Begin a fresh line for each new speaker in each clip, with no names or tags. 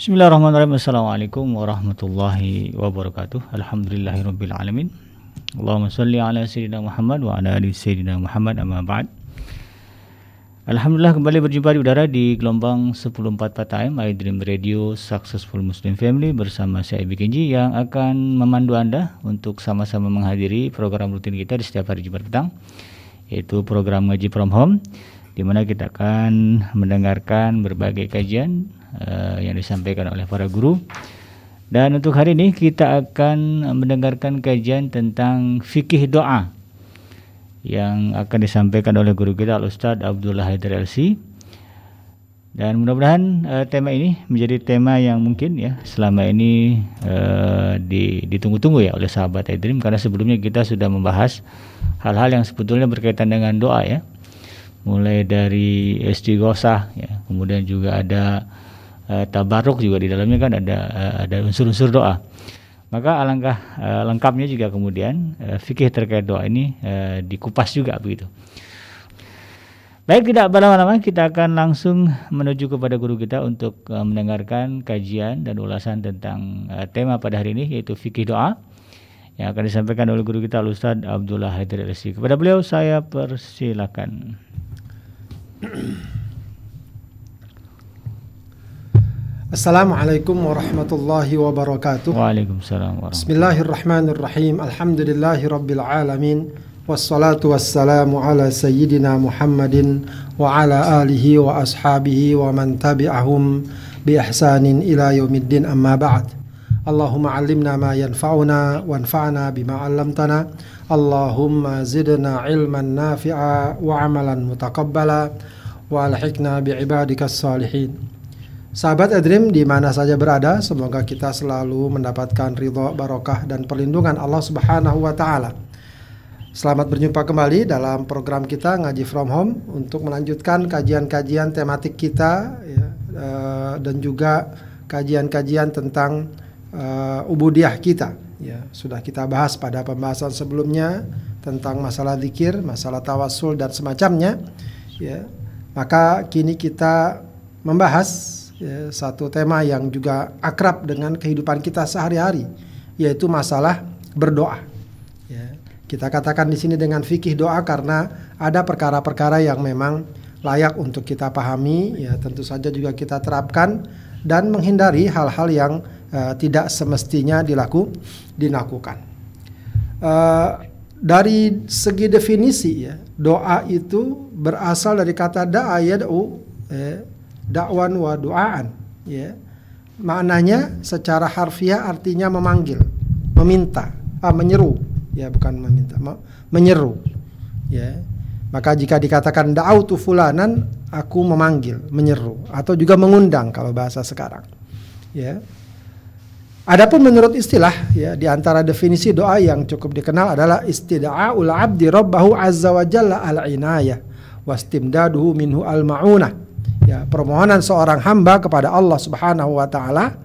Bismillahirrahmanirrahim. Assalamualaikum warahmatullahi wabarakatuh. Alhamdulillahirabbil alamin. Allahumma salli ala sayyidina Muhammad wa ala ali sayyidina Muhammad amma ba'd. Alhamdulillah kembali berjumpa di udara di gelombang 1044 AM iDream Radio Successful Muslim Family bersama saya Ibi yang akan memandu Anda untuk sama-sama menghadiri program rutin kita di setiap hari Jumat petang yaitu program Ngaji From Home di mana kita akan mendengarkan berbagai kajian uh, yang disampaikan oleh para guru. Dan untuk hari ini kita akan mendengarkan kajian tentang fikih doa yang akan disampaikan oleh guru kita Al-Ustaz Abdullah Haidar LC dan mudah-mudahan uh, tema ini menjadi tema yang mungkin ya selama ini uh, ditunggu-tunggu ya oleh sahabat Edrim karena sebelumnya kita sudah membahas hal-hal yang sebetulnya berkaitan dengan doa ya mulai dari istighosah ya kemudian juga ada uh, tabaruk juga di dalamnya kan ada uh, ada unsur-unsur doa maka alangkah uh, lengkapnya juga kemudian uh, fikih terkait doa ini uh, dikupas juga begitu. Baik tidak berlama-lama kita akan langsung menuju kepada guru kita untuk uh, mendengarkan kajian dan ulasan tentang uh, tema pada hari ini yaitu fikih doa yang akan disampaikan oleh guru kita Ustaz Abdullah Haidar Kepada beliau saya persilakan.
Assalamualaikum warahmatullahi wabarakatuh.
Waalaikumsalam warahmatullahi
Bismillahirrahmanirrahim. Alhamdulillahi rabbil alamin. Wassalatu wassalamu ala sayyidina Muhammadin wa ala alihi wa ashabihi wa man tabi'ahum bi ihsanin ila yaumiddin amma ba'd. Allahumma allimna ma yanfa'una wanfa'na bima 'allamtana. Allahumma zidna ilman nafi'a wa amalan mutaqabbala wa alhiqna bi ibadikas salihin. Sahabat Edrim di mana saja berada, semoga kita selalu mendapatkan ridho, barokah dan perlindungan Allah Subhanahu wa taala. Selamat berjumpa kembali dalam program kita Ngaji From Home untuk melanjutkan kajian-kajian tematik kita ya, uh, dan juga kajian-kajian tentang uh, ubudiah kita. Ya, sudah kita bahas pada pembahasan sebelumnya tentang masalah zikir, masalah tawasul dan semacamnya. Ya, maka kini kita membahas ya, satu tema yang juga akrab dengan kehidupan kita sehari-hari, yaitu masalah berdoa. Ya, kita katakan di sini dengan fikih doa karena ada perkara-perkara yang memang layak untuk kita pahami, ya tentu saja juga kita terapkan dan menghindari hal-hal yang uh, tidak semestinya dilaku dilakukan. Uh, dari segi definisi ya, doa itu berasal dari kata da'a yad'u eh, dakwan wa duaan. Ya. Maknanya secara harfiah artinya memanggil meminta ah, menyeru. Ya bukan meminta menyeru. Ya. Maka jika dikatakan da'autu fulanan aku memanggil menyeru atau juga mengundang kalau bahasa sekarang. Ya. Adapun menurut istilah ya di antara definisi doa yang cukup dikenal adalah istida'aul abdi rabbahu azza wa jalla al inayah wastimdaduhu minhu al maunah ya permohonan seorang hamba kepada Allah Subhanahu wa taala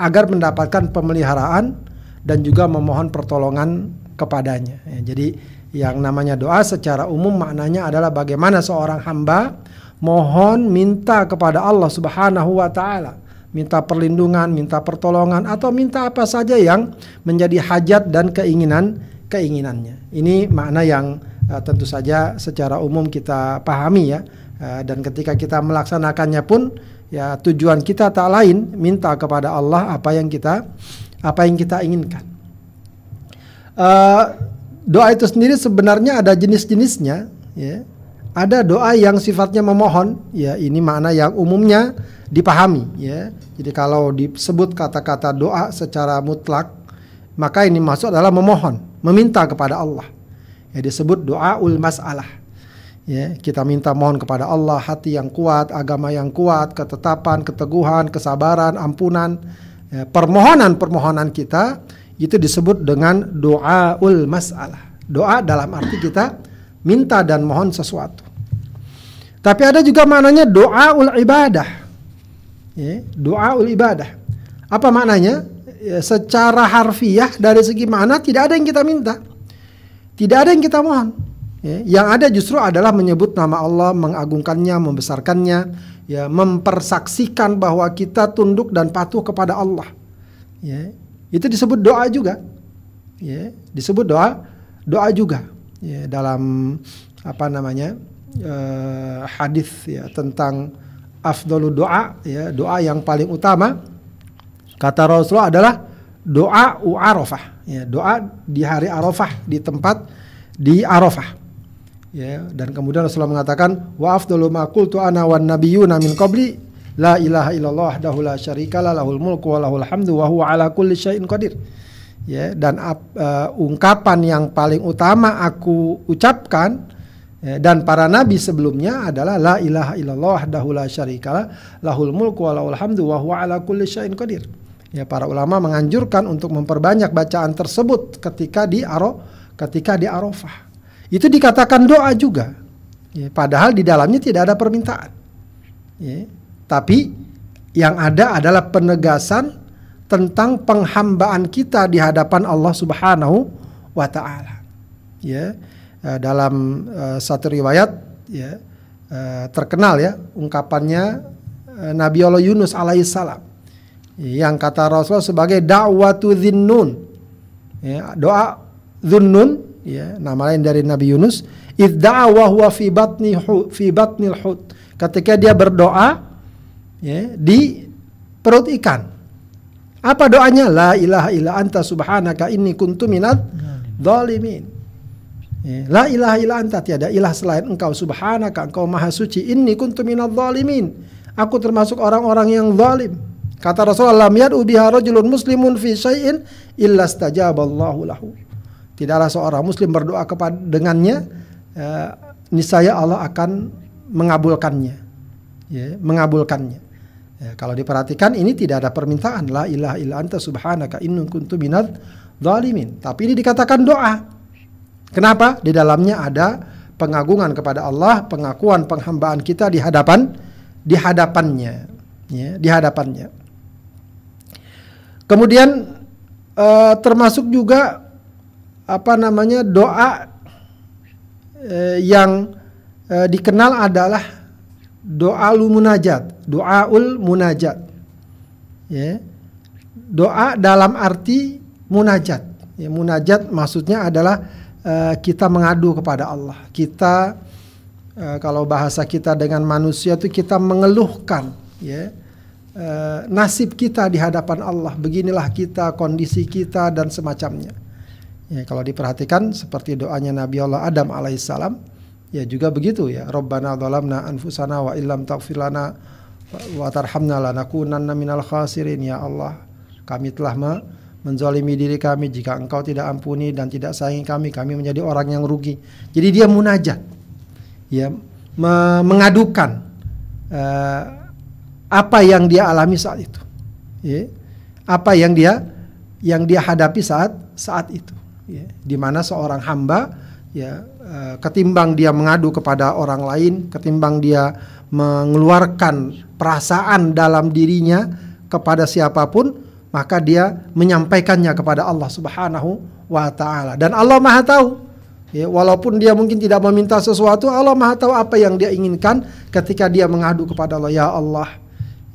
agar mendapatkan pemeliharaan dan juga memohon pertolongan kepadanya. Ya, jadi yang namanya doa secara umum maknanya adalah bagaimana seorang hamba mohon minta kepada Allah Subhanahu wa taala, minta perlindungan, minta pertolongan atau minta apa saja yang menjadi hajat dan keinginan keinginannya. Ini makna yang uh, tentu saja secara umum kita pahami ya dan ketika kita melaksanakannya pun ya tujuan kita tak lain minta kepada Allah apa yang kita apa yang kita inginkan. Uh, doa itu sendiri sebenarnya ada jenis-jenisnya ya. Ada doa yang sifatnya memohon ya ini makna yang umumnya dipahami ya. Jadi kalau disebut kata-kata doa secara mutlak maka ini masuk adalah memohon, meminta kepada Allah. Ya disebut doa ul masalah Ya, kita minta mohon kepada Allah hati yang kuat, agama yang kuat, ketetapan, keteguhan, kesabaran, ampunan. Ya, permohonan-permohonan kita itu disebut dengan doaul masalah. Doa dalam arti kita minta dan mohon sesuatu. Tapi ada juga maknanya doaul ibadah. Ya, doaul ibadah. Apa maknanya? Ya, secara harfiah dari segi mana tidak ada yang kita minta. Tidak ada yang kita mohon Ya, yang ada justru adalah menyebut nama Allah, mengagungkannya, membesarkannya, ya, mempersaksikan bahwa kita tunduk dan patuh kepada Allah. Ya, itu disebut doa juga. Ya, disebut doa, doa juga. Ya, dalam apa namanya uh, hadis ya tentang afdalu doa, ya, doa yang paling utama kata Rasulullah adalah doa u Arafah, ya, doa di hari Arafah di tempat di Arafah ya dan kemudian Rasulullah mengatakan wa afdalu ma qultu ana wan nabiyyuna min qabli la ilaha illallah wahdahu la syarikalah lahul mulku wa lahul hamdu wa huwa ala kulli syai'in qadir. Ya dan uh, ungkapan yang paling utama aku ucapkan ya, dan para nabi sebelumnya adalah la ilaha illallah wahdahu la syarikalah lahul mulku wa lahul hamdu wa huwa ala kulli syai'in qadir. Ya para ulama menganjurkan untuk memperbanyak bacaan tersebut ketika di aro ketika di Arafah itu dikatakan doa juga. Ya, padahal di dalamnya tidak ada permintaan. Ya, tapi yang ada adalah penegasan tentang penghambaan kita di hadapan Allah Subhanahu wa taala. Ya, eh, dalam uh, satu riwayat ya uh, terkenal ya ungkapannya uh, Nabi Allah Yunus alaihissalam yang kata Rasulullah sebagai dakwatu dzinnun. Ya, doa zunnun ya nama lain dari Nabi Yunus idda'a wa huwa fi batni fi batnil hut ketika dia berdoa ya di perut ikan. Apa doanya? La ilaha illa anta subhanaka inni kuntu minad zalimin. Ya, la ilaha illa anta tiada ilah selain engkau subhanaka engkau maha suci inni kuntu minad zalimin. Aku termasuk orang-orang yang zalim. Kata Rasulullah lam yad'u biha rajulun muslimun fi syai'in illa stajaballahu lahu tidaklah seorang muslim berdoa kepada dengannya uh, niscaya Allah akan mengabulkannya. Ya mengabulkannya. Ya, kalau diperhatikan ini tidak ada permintaan. La ilaha illa anta subhanaka inni kuntu minadz zalimin. Tapi ini dikatakan doa. Kenapa? Di dalamnya ada pengagungan kepada Allah pengakuan penghambaan kita di hadapan di hadapannya. Ya di hadapannya. Kemudian uh, termasuk juga apa namanya doa eh, yang eh, dikenal adalah doa lu munajat, doaul munajat. Ya. Doa dalam arti munajat. Ya, munajat maksudnya adalah eh, kita mengadu kepada Allah. Kita eh, kalau bahasa kita dengan manusia itu kita mengeluhkan ya eh, nasib kita di hadapan Allah. Beginilah kita, kondisi kita dan semacamnya. Ya, kalau diperhatikan seperti doanya Nabi Allah Adam alaihissalam, ya juga begitu ya. Rabbana dhalamna anfusana wa illam taghfir lana wa tarhamna lanakunanna minal khasirin ya Allah. Kami telah menzalimi diri kami jika engkau tidak ampuni dan tidak sayangi kami, kami menjadi orang yang rugi. Jadi dia munajat. Ya, me mengadukan uh, apa yang dia alami saat itu. Ya, apa yang dia yang dia hadapi saat saat itu ya, di mana seorang hamba ya uh, ketimbang dia mengadu kepada orang lain, ketimbang dia mengeluarkan perasaan dalam dirinya kepada siapa pun, maka dia menyampaikannya kepada Allah Subhanahu wa taala. Dan Allah Maha tahu. Ya, walaupun dia mungkin tidak meminta sesuatu, Allah Maha tahu apa yang dia inginkan ketika dia mengadu kepada Allah, ya Allah,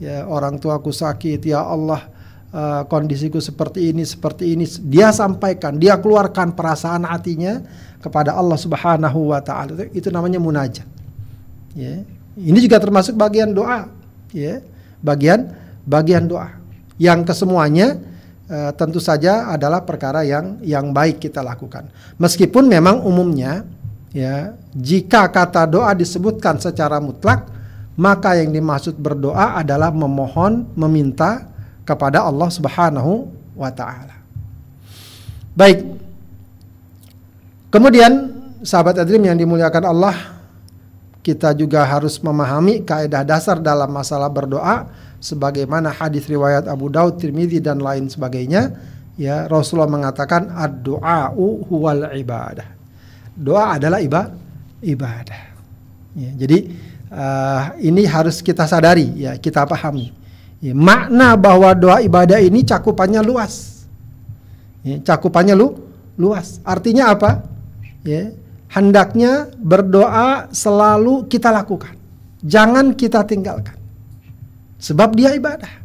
ya orang tuaku sakit, ya Allah, uh, kondisiku seperti ini seperti ini. Dia sampaikan dia keluarkan perasaan hatinya kepada Allah Subhanahu wa taala. Itu, itu namanya munajat. Ya. Ini juga termasuk bagian doa ya. Bagian bagian doa. Yang kesemuanya uh, tentu saja adalah perkara yang yang baik kita lakukan. Meskipun memang umumnya ya jika kata doa disebutkan secara mutlak maka yang dimaksud berdoa adalah memohon meminta kepada Allah Subhanahu wa taala. Baik. Kemudian sahabat Adrim yang dimuliakan Allah, kita juga harus memahami kaidah dasar dalam masalah berdoa sebagaimana hadis riwayat Abu Daud, Tirmidzi dan lain sebagainya. Ya, Rasulullah mengatakan ad-du'a'u huwal ibadah. Doa adalah ibadah. ibadah. Ya, jadi uh, ini harus kita sadari ya, kita pahami Ya, makna bahwa doa ibadah ini cakupannya luas. Ya, cakupannya lu luas. Artinya apa? Ya, hendaknya berdoa selalu kita lakukan. Jangan kita tinggalkan. Sebab dia ibadah.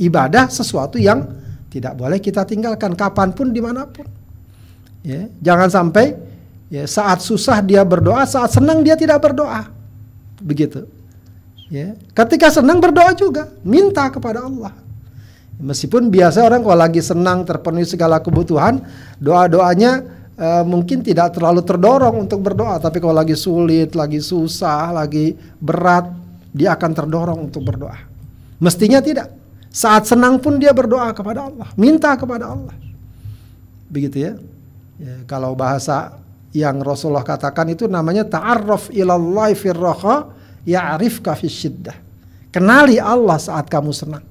Ibadah sesuatu yang tidak boleh kita tinggalkan kapan pun di mana pun. Ya, jangan sampai ya, saat susah dia berdoa, saat senang dia tidak berdoa. Begitu. Ya, ketika senang berdoa juga, minta kepada Allah. Meskipun biasa orang kalau lagi senang terpenuhi segala kebutuhan, doa-doanya uh, mungkin tidak terlalu terdorong untuk berdoa, tapi kalau lagi sulit, lagi susah, lagi berat, dia akan terdorong untuk berdoa. Mestinya tidak. Saat senang pun dia berdoa kepada Allah, minta kepada Allah. Begitu ya. ya kalau bahasa yang Rasulullah katakan itu namanya ta'arraf ilallahi firraha ya'rifka syiddah. Kenali Allah saat kamu senang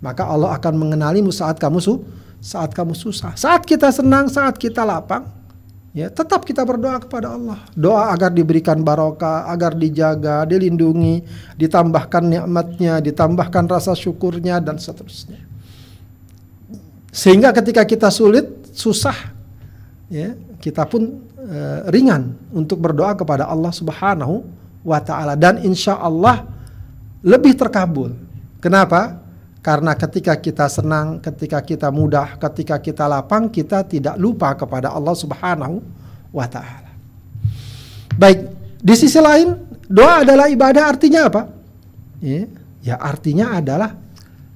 maka Allah akan mengenalimu saat kamu su saat kamu susah. Saat kita senang, saat kita lapang, ya tetap kita berdoa kepada Allah. Doa agar diberikan barokah, agar dijaga, dilindungi, ditambahkan nikmatnya, ditambahkan rasa syukurnya dan seterusnya. Sehingga ketika kita sulit, susah, ya kita pun e, ringan untuk berdoa kepada Allah Subhanahu wa taala dan insya Allah lebih terkabul. Kenapa? Karena ketika kita senang, ketika kita mudah, ketika kita lapang, kita tidak lupa kepada Allah Subhanahu wa taala. Baik, di sisi lain, doa adalah ibadah artinya apa? Ya, ya artinya adalah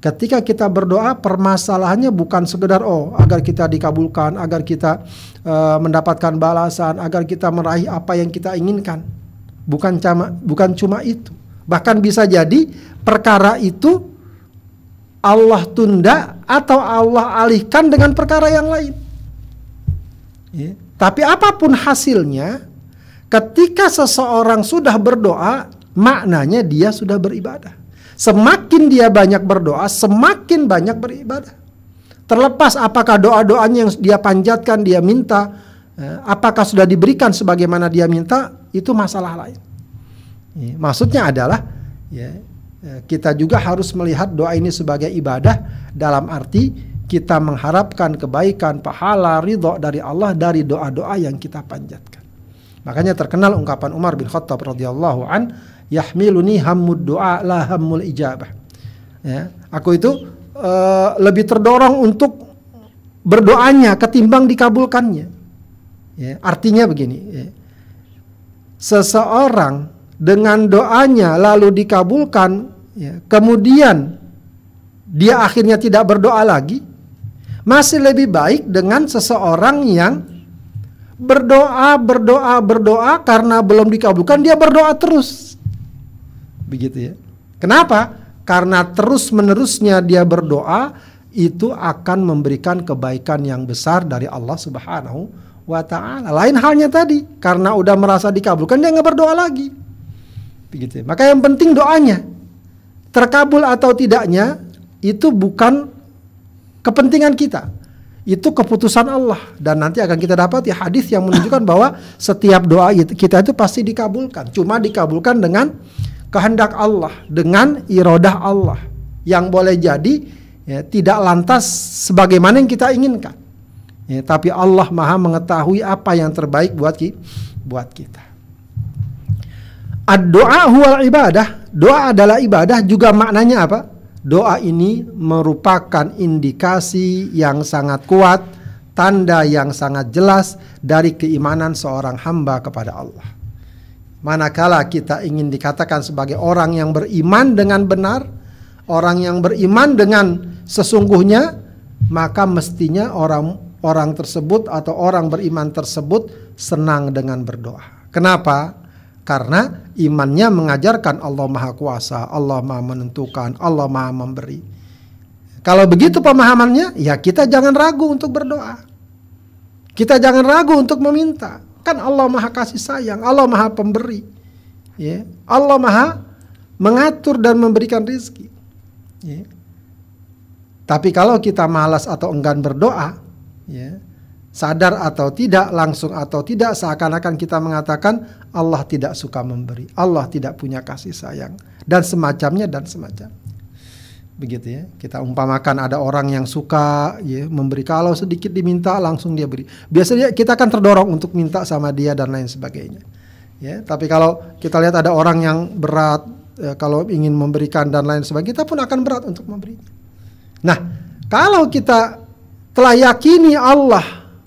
ketika kita berdoa permasalahannya bukan sekedar oh agar kita dikabulkan, agar kita uh, mendapatkan balasan, agar kita meraih apa yang kita inginkan. Bukan cuma bukan cuma itu. Bahkan bisa jadi perkara itu Allah tunda atau Allah alihkan dengan perkara yang lain. Ya. Tapi apa pun hasilnya, ketika seseorang sudah berdoa, maknanya dia sudah beribadah. Semakin dia banyak berdoa, semakin banyak beribadah. Terlepas apakah doa-doanya yang dia panjatkan, dia minta, ya, apakah sudah diberikan sebagaimana dia minta, itu masalah lain. Ya, maksudnya adalah ya, Eh, kita juga harus melihat doa ini sebagai ibadah dalam arti kita mengharapkan kebaikan, pahala, ridho dari Allah dari doa-doa yang kita panjatkan. Makanya terkenal ungkapan Umar bin Khattab radhiyallahu an, yahmiluni hammud doa la hammul ijabah. Ya, aku itu uh, lebih terdorong untuk berdoanya ketimbang dikabulkannya. Ya, artinya begini, ya. Seseorang dengan doanya lalu dikabulkan ya, kemudian dia akhirnya tidak berdoa lagi, masih lebih baik dengan seseorang yang berdoa, berdoa, berdoa karena belum dikabulkan dia berdoa terus. Begitu ya. Kenapa? Karena terus-menerusnya dia berdoa itu akan memberikan kebaikan yang besar dari Allah Subhanahu wa taala. Lain halnya tadi, karena udah merasa dikabulkan dia nggak berdoa lagi. Begitu. Maka yang penting doanya terkabul atau tidaknya itu bukan kepentingan kita. Itu keputusan Allah dan nanti akan kita dapat ya hadis yang menunjukkan bahwa setiap doa kita itu pasti dikabulkan. Cuma dikabulkan dengan kehendak Allah, dengan irodah Allah yang boleh jadi ya, tidak lantas sebagaimana yang kita inginkan. Ya, tapi Allah Maha mengetahui apa yang terbaik buat buat kita. Ad-doa huwal ibadah. Doa adalah ibadah juga maknanya apa? Doa ini merupakan indikasi yang sangat kuat, tanda yang sangat jelas dari keimanan seorang hamba kepada Allah. Manakala kita ingin dikatakan sebagai orang yang beriman dengan benar, orang yang beriman dengan sesungguhnya, maka mestinya orang orang tersebut atau orang beriman tersebut senang dengan berdoa. Kenapa? Karena imannya mengajarkan Allah Maha Kuasa, Allah Maha Menentukan, Allah Maha Memberi. Kalau begitu pemahamannya, ya kita jangan ragu untuk berdoa. Kita jangan ragu untuk meminta. Kan Allah Maha Kasih Sayang, Allah Maha Pemberi. Ya, Allah Maha mengatur dan memberikan rezeki. Ya. Tapi kalau kita malas atau enggan berdoa, ya, sadar atau tidak, langsung atau tidak, seakan-akan kita mengatakan Allah tidak suka memberi, Allah tidak punya kasih sayang, dan semacamnya dan semacam. begitu ya. Kita umpamakan ada orang yang suka ya memberi kalau sedikit diminta langsung dia beri. Biasanya kita akan terdorong untuk minta sama dia dan lain sebagainya. Ya, tapi kalau kita lihat ada orang yang berat ya, kalau ingin memberikan dan lain sebagainya, kita pun akan berat untuk memberi. Nah, kalau kita telah yakini Allah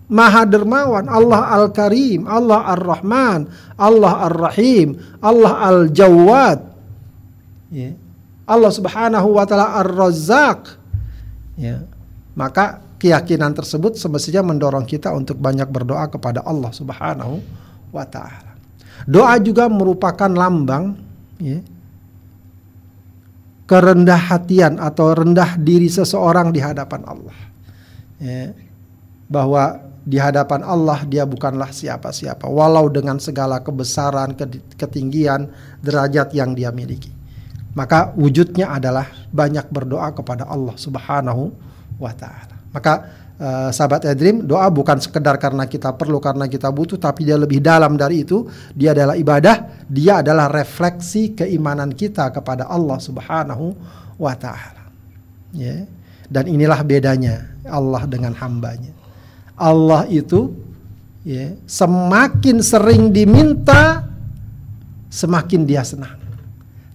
Maha Dermawan, Allah Al-Karim, Allah Ar-Rahman, Allah Ar-Rahim, Allah Al-Jawad. Ya Allah Subhanahu wa taala Ar-Razzaq. Ya. Maka keyakinan tersebut semestinya mendorong kita untuk banyak berdoa kepada Allah Subhanahu wa taala. Doa juga merupakan lambang ya, kerendah hatian atau rendah diri seseorang di hadapan Allah. Ya, bahwa di hadapan Allah dia bukanlah siapa-siapa walau dengan segala kebesaran, ketinggian, derajat yang dia miliki maka wujudnya adalah banyak berdoa kepada Allah Subhanahu wa taala. Maka uh, sahabat Edrim, doa bukan sekedar karena kita perlu karena kita butuh tapi dia lebih dalam dari itu. Dia adalah ibadah, dia adalah refleksi keimanan kita kepada Allah Subhanahu wa taala. Ya. Dan inilah bedanya Allah dengan hambanya. Allah itu ya, semakin sering diminta semakin dia senang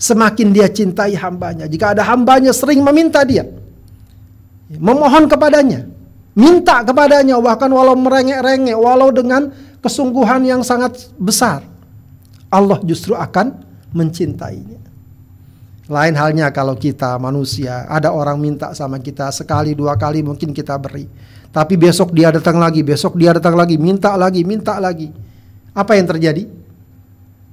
semakin dia cintai hambanya. Jika ada hambanya sering meminta dia, memohon kepadanya, minta kepadanya, bahkan walau merengek-rengek, walau dengan kesungguhan yang sangat besar, Allah justru akan mencintainya. Lain halnya kalau kita manusia, ada orang minta sama kita sekali dua kali mungkin kita beri. Tapi besok dia datang lagi, besok dia datang lagi, minta lagi, minta lagi. Apa yang terjadi?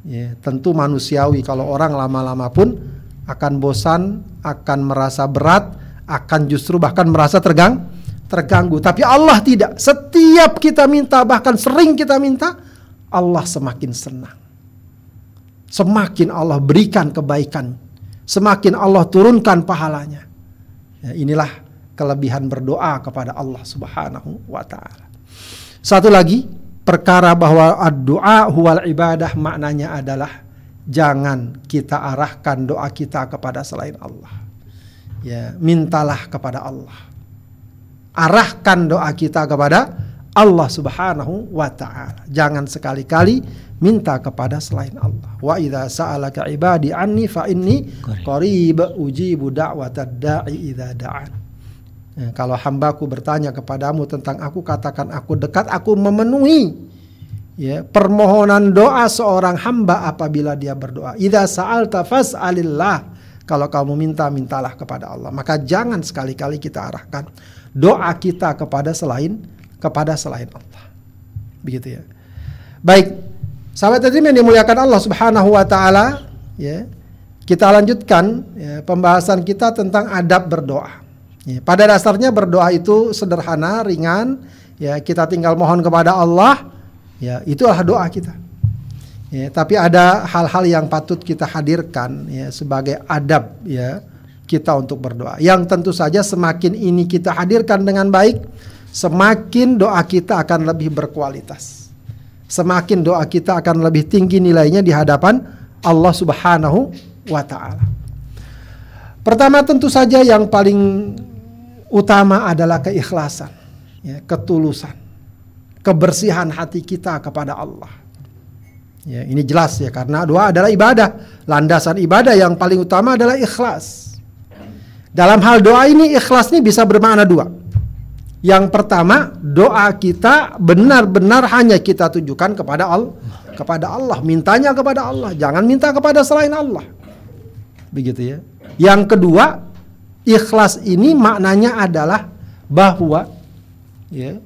Ya, tentu manusiawi kalau orang lama-lama pun akan bosan, akan merasa berat, akan justru bahkan merasa tergang, terganggu. Tapi Allah tidak. Setiap kita minta, bahkan sering kita minta, Allah semakin senang. Semakin Allah berikan kebaikan, semakin Allah turunkan pahalanya. Ya, inilah kelebihan berdoa kepada Allah Subhanahu wa taala. Satu lagi, perkara bahwa doa huwal ibadah maknanya adalah jangan kita arahkan doa kita kepada selain Allah. Ya, mintalah kepada Allah. Arahkan doa kita kepada Allah Subhanahu wa taala. Jangan sekali-kali minta kepada selain Allah. Wa idza sa'alaka ibadi anni fa inni qarib ujibu da'watad da'i idza da'an. Ya, kalau hambaku bertanya kepadamu tentang aku, katakan aku dekat, aku memenuhi ya, permohonan doa seorang hamba apabila dia berdoa. Idza sa'alta fas'alillah. Kalau kamu minta, mintalah kepada Allah. Maka jangan sekali-kali kita arahkan doa kita kepada selain kepada selain Allah. Begitu ya. Baik, sahabat tadi yang dimuliakan Allah Subhanahu wa taala, ya. Kita lanjutkan ya, pembahasan kita tentang adab berdoa. Ya, pada dasarnya berdoa itu sederhana, ringan. Ya, kita tinggal mohon kepada Allah. Ya, itulah doa kita. Ya, tapi ada hal-hal yang patut kita hadirkan ya sebagai adab ya kita untuk berdoa. Yang tentu saja semakin ini kita hadirkan dengan baik, semakin doa kita akan lebih berkualitas. Semakin doa kita akan lebih tinggi nilainya di hadapan Allah Subhanahu wa taala. Pertama tentu saja yang paling utama adalah keikhlasan, ya, ketulusan, kebersihan hati kita kepada Allah. Ya, ini jelas ya karena doa adalah ibadah. Landasan ibadah yang paling utama adalah ikhlas. Dalam hal doa ini ikhlas ini bisa bermakna dua. Yang pertama, doa kita benar-benar hanya kita tujukan kepada Allah, kepada Allah, mintanya kepada Allah, jangan minta kepada selain Allah. Begitu ya. Yang kedua, ikhlas ini maknanya adalah bahwa ya,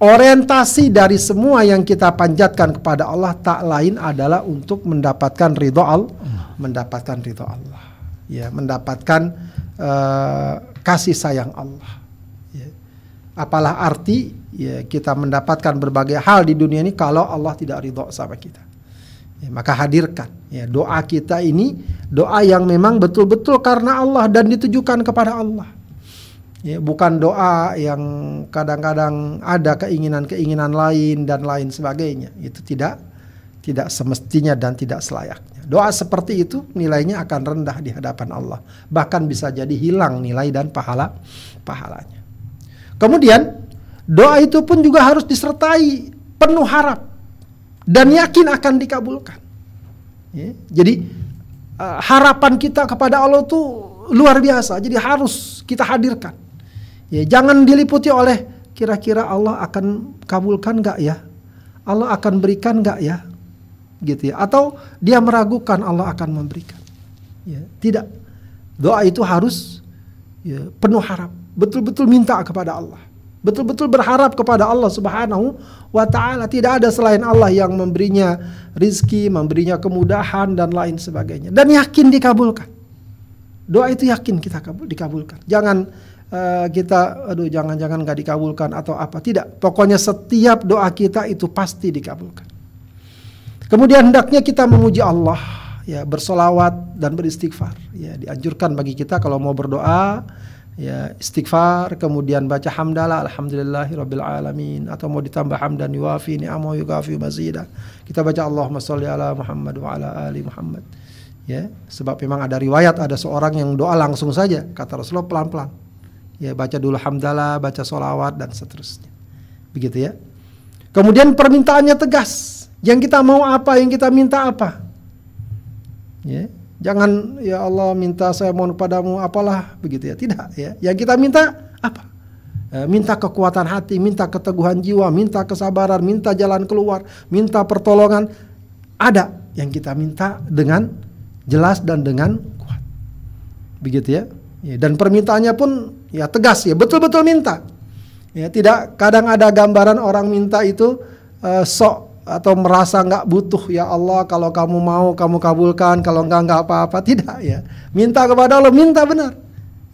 orientasi dari semua yang kita panjatkan kepada Allah tak lain adalah untuk mendapatkan ridho Allah, mendapatkan ridho Allah, ya, mendapatkan uh, kasih sayang Allah. Apalah arti ya, kita mendapatkan berbagai hal di dunia ini kalau Allah tidak ridho sama kita. Ya, maka hadirkan ya doa kita ini doa yang memang betul-betul karena Allah dan ditujukan kepada Allah. Ya, bukan doa yang kadang-kadang ada keinginan-keinginan lain dan lain sebagainya. Itu tidak tidak semestinya dan tidak selayaknya. Doa seperti itu nilainya akan rendah di hadapan Allah, bahkan bisa jadi hilang nilai dan pahala pahalanya. Kemudian doa itu pun juga harus disertai penuh harap dan yakin akan dikabulkan. Ya, jadi uh, harapan kita kepada Allah itu luar biasa, jadi harus kita hadirkan. Ya, jangan diliputi oleh kira-kira Allah akan kabulkan nggak ya? Allah akan berikan nggak ya? Gitu ya. Atau dia meragukan Allah akan memberikan. Ya, tidak. Doa itu harus ya, penuh harap. Betul-betul minta kepada Allah. Betul-betul berharap kepada Allah Subhanahu wa taala. Tidak ada selain Allah yang memberinya rizki, memberinya kemudahan dan lain sebagainya. Dan yakin dikabulkan. Doa itu yakin kita kabul, dikabulkan. Jangan uh, kita aduh jangan-jangan nggak dikabulkan atau apa tidak pokoknya setiap doa kita itu pasti dikabulkan kemudian hendaknya kita memuji Allah ya bersolawat dan beristighfar ya dianjurkan bagi kita kalau mau berdoa ya istighfar kemudian baca hamdalah alhamdulillahirabbil alamin atau mau ditambah hamdan yuafi ni'amahu yukafi mazida kita baca Allahumma sholli ala Muhammad wa ala ali Muhammad ya sebab memang ada riwayat ada seorang yang doa langsung saja kata Rasulullah pelan-pelan Ya baca dulu hamdalah, baca solawat dan seterusnya. Begitu ya. Kemudian permintaannya tegas. Yang kita mau apa, yang kita minta apa. Ya, jangan ya Allah minta saya mohon padamu apalah begitu ya. Tidak ya. Yang kita minta apa? E, minta kekuatan hati, minta keteguhan jiwa, minta kesabaran, minta jalan keluar, minta pertolongan. Ada yang kita minta dengan jelas dan dengan kuat. Begitu ya. Ya, dan permintaannya pun ya tegas ya, betul-betul minta. Ya, tidak kadang ada gambaran orang minta itu uh, sok atau merasa nggak butuh ya Allah kalau kamu mau kamu kabulkan kalau enggak enggak apa-apa tidak ya minta kepada Allah minta benar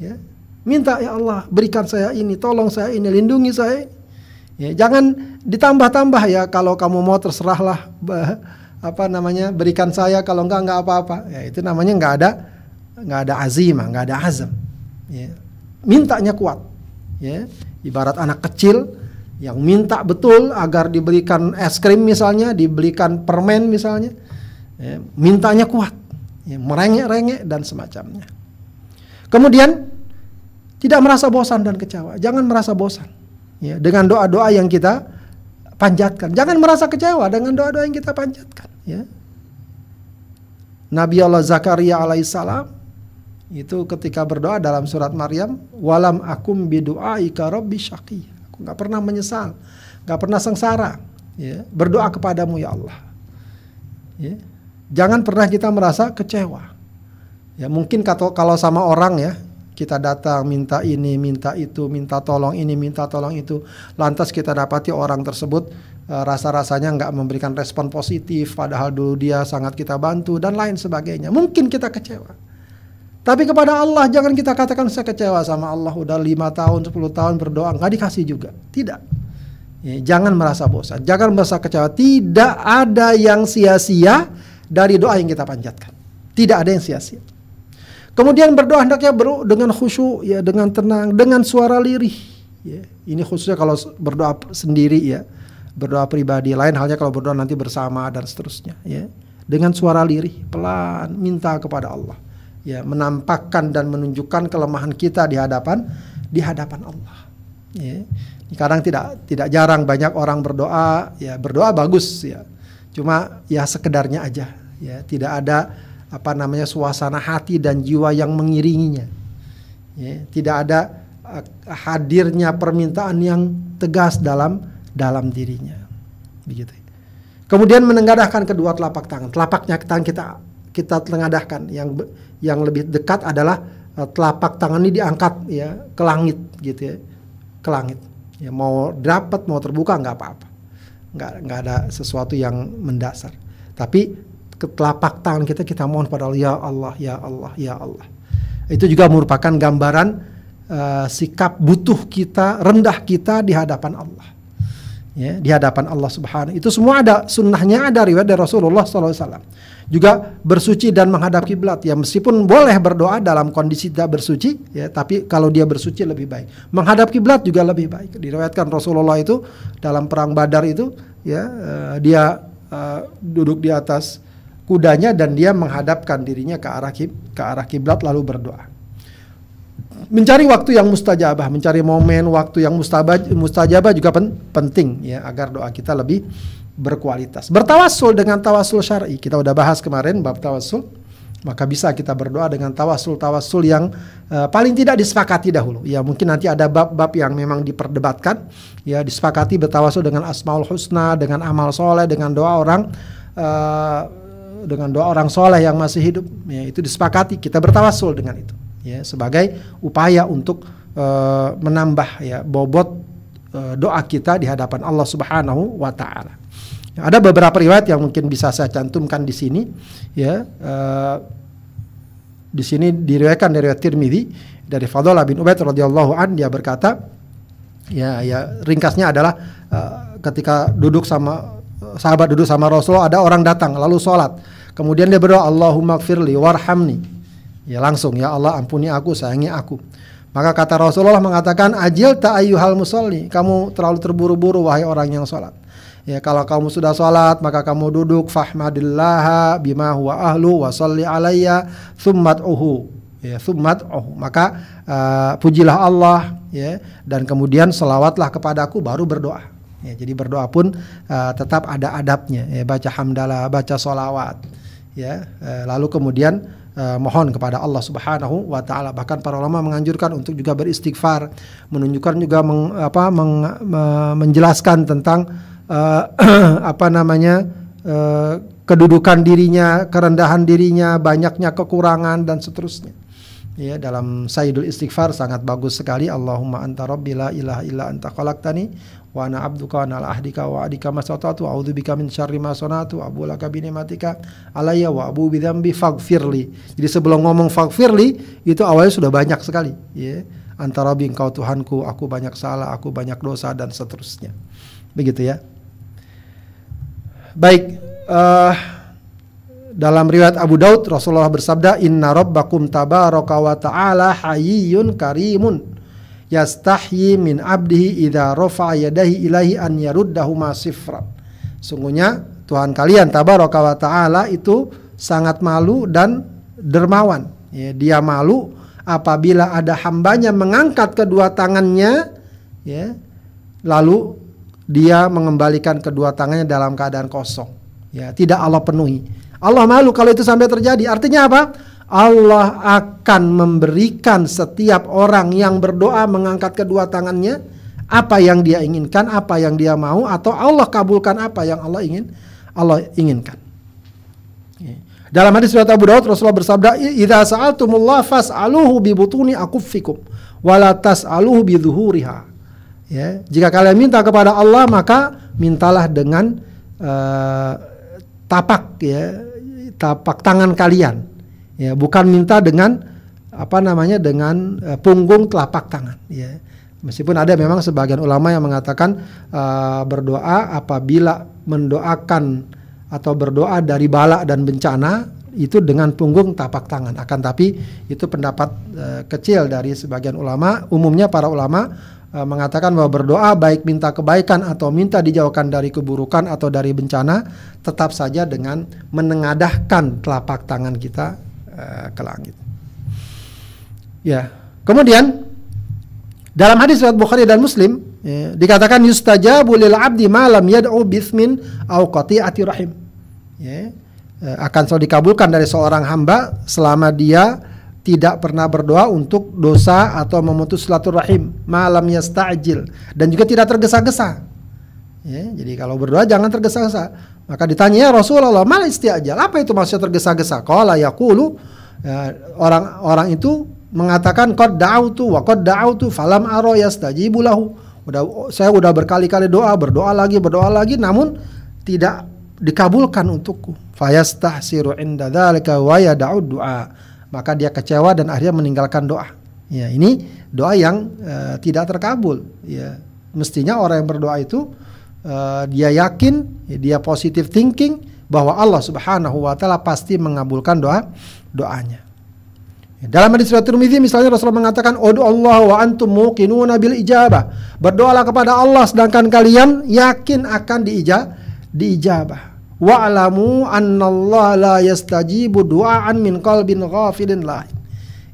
ya minta ya Allah berikan saya ini tolong saya ini lindungi saya ya jangan ditambah-tambah ya kalau kamu mau terserahlah apa namanya berikan saya kalau enggak enggak apa-apa ya itu namanya enggak ada nggak ada azimah, nggak ada azam. Ya. Mintanya kuat. Ya. Ibarat anak kecil yang minta betul agar diberikan es krim misalnya, diberikan permen misalnya, ya. mintanya kuat, ya. merengek-rengek dan semacamnya. Kemudian tidak merasa bosan dan kecewa. Jangan merasa bosan. Ya, dengan doa-doa yang kita panjatkan. Jangan merasa kecewa dengan doa-doa yang kita panjatkan. Ya. Nabi Allah Zakaria alaihissalam itu ketika berdoa dalam surat Maryam walam akum bidu'aika rabbi syaqi aku nggak pernah menyesal nggak pernah sengsara ya. Berdoa kepadamu ya Allah. Ya. Jangan pernah kita merasa kecewa. Ya mungkin kalau kalau sama orang ya kita datang minta ini minta itu minta tolong ini minta tolong itu lantas kita dapati orang tersebut uh, rasa-rasanya nggak memberikan respon positif padahal dulu dia sangat kita bantu dan lain sebagainya. Mungkin kita kecewa tapi kepada Allah jangan kita katakan saya kecewa sama Allah udah lima tahun 10 tahun berdoa nggak dikasih juga. Tidak. Ya, jangan merasa bosan, jangan merasa kecewa. Tidak ada yang sia-sia dari doa yang kita panjatkan. Tidak ada yang sia-sia. Kemudian berdoa hendaknya ber dengan khusyuk ya, dengan tenang, dengan suara lirih. Ya, ini khususnya kalau berdoa sendiri ya, berdoa pribadi. Lain halnya kalau berdoa nanti bersama dan seterusnya. Ya, dengan suara lirih, pelan, minta kepada Allah ya menampakkan dan menunjukkan kelemahan kita di hadapan di hadapan Allah. Ya. Kadang tidak tidak jarang banyak orang berdoa, ya berdoa bagus ya. Cuma ya sekedarnya aja, ya tidak ada apa namanya suasana hati dan jiwa yang mengiringinya. Ya, tidak ada uh, hadirnya permintaan yang tegas dalam dalam dirinya. Begitu. Kemudian menengadahkan kedua telapak tangan. Telapaknya tangan kita kita tengadahkan. Yang yang lebih dekat adalah uh, telapak tangan ini diangkat ya ke langit gitu ya. Ke langit. Ya mau dapat mau terbuka nggak apa-apa. Nggak nggak ada sesuatu yang mendasar. Tapi ke telapak tangan kita kita mohon pada Allah ya Allah ya Allah ya Allah. Itu juga merupakan gambaran uh, sikap butuh kita rendah kita di hadapan Allah. Ya di hadapan Allah Subhanahu itu semua ada sunnahnya ada riwayat dari Rasulullah SAW juga bersuci dan menghadap kiblat. Ya meskipun boleh berdoa dalam kondisi tidak bersuci ya tapi kalau dia bersuci lebih baik. Menghadap kiblat juga lebih baik. Diriwayatkan Rasulullah itu dalam perang Badar itu ya uh, dia uh, duduk di atas kudanya dan dia menghadapkan dirinya ke arah kib ke arah kiblat lalu berdoa. Mencari waktu yang mustajabah, mencari momen waktu yang mustajabah, juga pen, penting ya agar doa kita lebih berkualitas. Bertawasul dengan tawasul syar'i. Kita udah bahas kemarin bab tawasul. Maka bisa kita berdoa dengan tawasul-tawasul yang uh, paling tidak disepakati dahulu. Ya mungkin nanti ada bab-bab yang memang diperdebatkan. Ya disepakati bertawasul dengan asmaul husna, dengan amal soleh, dengan doa orang uh, dengan doa orang soleh yang masih hidup. Ya itu disepakati kita bertawasul dengan itu. Ya sebagai upaya untuk uh, menambah ya bobot uh, doa kita di hadapan Allah Subhanahu wa taala. Ada beberapa riwayat yang mungkin bisa saya cantumkan di sini, ya. Uh, di sini diriwayatkan dari Tirmidzi dari Fadl bin Ubaid radhiyallahu an dia berkata, ya ya ringkasnya adalah uh, ketika duduk sama sahabat duduk sama Rasulullah ada orang datang lalu sholat, kemudian dia berdoa Allahumma gfirli warhamni, ya langsung ya Allah ampuni aku sayangi aku. Maka kata Rasulullah mengatakan ajil ta'ayyuhal musalli, kamu terlalu terburu-buru wahai orang yang sholat. Ya kalau kamu sudah sholat maka kamu duduk fahmadillah bima huwa ahlu wa salli alayya uhu ya uhu maka uh, pujilah Allah ya dan kemudian selawatlah kepadaku baru berdoa. Ya jadi berdoa pun uh, tetap ada adabnya. Ya baca hamdalah baca solawat ya uh, lalu kemudian uh, mohon kepada Allah Subhanahu wa taala. Bahkan para ulama menganjurkan untuk juga beristighfar, menunjukkan juga meng, apa meng, me, menjelaskan tentang uh, apa namanya uh, kedudukan dirinya, kerendahan dirinya, banyaknya kekurangan dan seterusnya. Ya, dalam Sayyidul Istighfar sangat bagus sekali. Allahumma anta rabbi la ilaha illa anta khalaqtani wa ana abduka wa ana ahdika wa adika masatatu a'udzu bika min syarri ma sanatu abu laka bi ni'matika alayya wa abu bi dzambi faghfirli. Jadi sebelum ngomong faghfirli itu awalnya sudah banyak sekali, ya. Antara engkau Tuhanku, aku banyak salah, aku banyak dosa dan seterusnya. Begitu ya. Baik, uh, dalam riwayat Abu Daud Rasulullah bersabda Inna rabbakum tabaraka wa ta'ala hayyun karimun yastahyi min abdihi idza rafa'a yadahi ilahi an yaruddahuma sifran. Sungguhnya Tuhan kalian tabaraka wa ta'ala itu sangat malu dan dermawan. Ya, dia malu apabila ada hambanya mengangkat kedua tangannya ya lalu dia mengembalikan kedua tangannya dalam keadaan kosong. Ya, tidak Allah penuhi. Allah malu kalau itu sampai terjadi. Artinya apa? Allah akan memberikan setiap orang yang berdoa mengangkat kedua tangannya apa yang dia inginkan, apa yang dia mau atau Allah kabulkan apa yang Allah ingin Allah inginkan. Ya. Dalam hadis riwayat Abu Daud Rasulullah bersabda, "Idza sa'altumullah fas'aluhu bi butuni akuffikum wa la tas'aluhu bi dhuhuriha." Ya, jika kalian minta kepada Allah maka mintalah dengan uh, tapak ya, tapak tangan kalian. Ya, bukan minta dengan apa namanya dengan uh, punggung telapak tangan ya. Meskipun ada memang sebagian ulama yang mengatakan uh, berdoa apabila mendoakan atau berdoa dari bala dan bencana itu dengan punggung tapak tangan. Akan tapi itu pendapat uh, kecil dari sebagian ulama. Umumnya para ulama Eh, mengatakan bahwa berdoa baik minta kebaikan atau minta dijauhkan dari keburukan atau dari bencana tetap saja dengan menengadahkan telapak tangan kita uh, ke langit. Ya. Kemudian dalam hadis riwayat Bukhari dan Muslim ya, dikatakan yustajabu lil abdi malam yad'u bismin au qati'ati rahim. Ya, eh, akan selalu dikabulkan dari seorang hamba selama dia tidak pernah berdoa untuk dosa atau memutus silaturahim malam yasta'jil dan juga tidak tergesa-gesa. Ya, jadi kalau berdoa jangan tergesa-gesa. Maka ditanya ya Rasulullah, "Mal isti'jal?" Apa itu maksudnya tergesa-gesa? Qala yaqulu ya, orang-orang itu mengatakan qad da'autu wa qad da'autu falam ara yastajibu lahu. Udah saya udah berkali-kali doa, berdoa lagi, berdoa lagi namun tidak dikabulkan untukku. Fayastahsiru inda dzalika wa yad'u du'a maka dia kecewa dan akhirnya meninggalkan doa. Ya, ini doa yang uh, tidak terkabul. Ya, mestinya orang yang berdoa itu uh, dia yakin, ya, dia positive thinking bahwa Allah Subhanahu wa taala pasti mengabulkan doa doanya. Ya, dalam hadis riwayat Tirmizi misalnya Rasulullah mengatakan, "Udu Allah wa antum muqinuna bil ijabah." Berdoalah kepada Allah sedangkan kalian yakin akan diijabah. Diijabah. Wa'lamu Allah la yastajibu du'aan min qalbin ghafilin lain.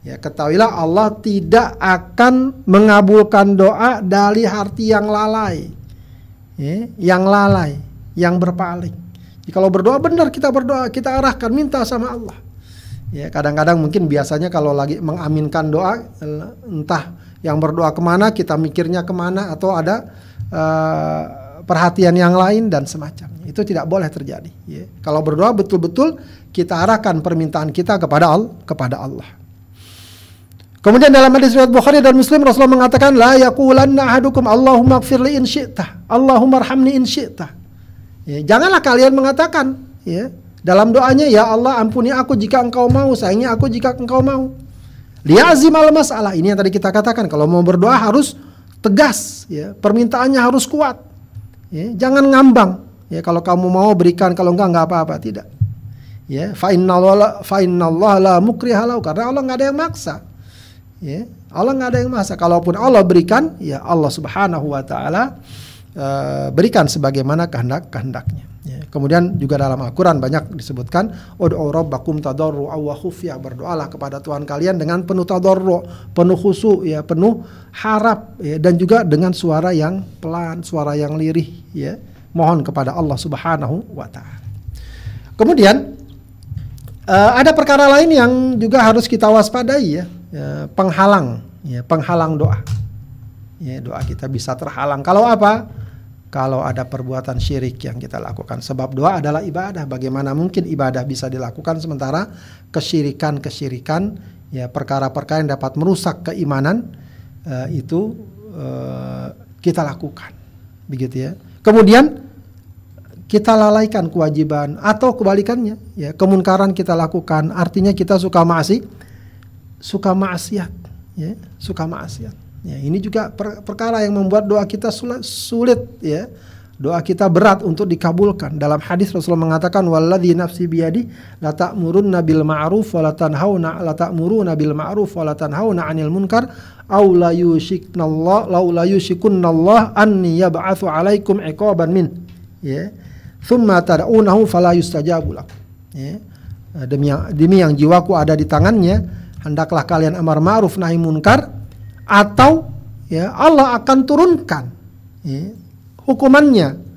Ya, ketahuilah Allah tidak akan mengabulkan doa dari hati yang lalai. Ya, yang lalai, yang berpaling. Jadi kalau berdoa benar kita berdoa, kita arahkan minta sama Allah. Ya, kadang-kadang mungkin biasanya kalau lagi mengaminkan doa entah yang berdoa ke mana kita mikirnya ke mana atau ada uh, perhatian yang lain dan semacamnya. Itu tidak boleh terjadi. Ya. Kalau berdoa betul-betul kita arahkan permintaan kita kepada Allah, kepada Allah. Kemudian dalam hadis riwayat Bukhari dan Muslim Rasulullah mengatakan la yaqulanna ahadukum Allahumma ighfir li in syi'ta, Allahumma arhamni in syi'ta. Ya, janganlah kalian mengatakan ya dalam doanya ya Allah ampuni aku jika engkau mau, sayangi aku jika engkau mau. Liazim al masalah ini yang tadi kita katakan kalau mau berdoa harus tegas ya, permintaannya harus kuat. Ya, jangan ngambang. Ya, kalau kamu mau berikan, kalau enggak enggak apa-apa, tidak. Ya, fa innallaha fa innallaha la mukrihalau karena Allah enggak ada yang maksa. Ya, Allah enggak ada yang maksa. Kalaupun Allah berikan, ya Allah Subhanahu wa taala uh, berikan sebagaimana kehendak kehendaknya. Ya, kemudian juga dalam Al-Quran banyak disebutkan Ud'u rabbakum wa khufya Berdoalah kepada Tuhan kalian dengan penuh tadarru Penuh khusyuk ya, penuh harap ya, Dan juga dengan suara yang pelan Suara yang lirih ya Mohon kepada Allah subhanahu wa ta'ala. Kemudian uh, Ada perkara lain yang juga harus kita waspadai ya, ya Penghalang ya, Penghalang doa. Ya, Doa kita bisa terhalang. Kalau apa? Kalau ada perbuatan syirik yang kita lakukan. Sebab doa adalah ibadah. Bagaimana mungkin ibadah bisa dilakukan sementara kesyirikan-kesyirikan ya perkara-perkara yang dapat merusak keimanan uh, itu uh, kita lakukan. Begitu ya. Kemudian kita lalaikan kewajiban atau kebalikannya ya kemunkaran kita lakukan artinya kita suka maksiat suka maksiat ya suka maksiat Ya, ini juga per perkara yang membuat doa kita sulit, sulit ya. Doa kita berat untuk dikabulkan. Dalam hadis Rasulullah mengatakan walladzi nafsi biyadi la ta'murunna bil ma'ruf wa la tanhauna la ta'muruna bil ma'ruf wa la tanhauna 'anil munkar aw la yushiknallah law la yushikunallah anni yab'atsu 'alaikum iqaban min. Ya. Thumma tad'unahu fala yustajabu lakum. Ya. Demi yang, demi yang jiwaku ada di tangannya, hendaklah kalian amar ma'ruf nahi munkar atau ya Allah akan turunkan ya, hukumannya.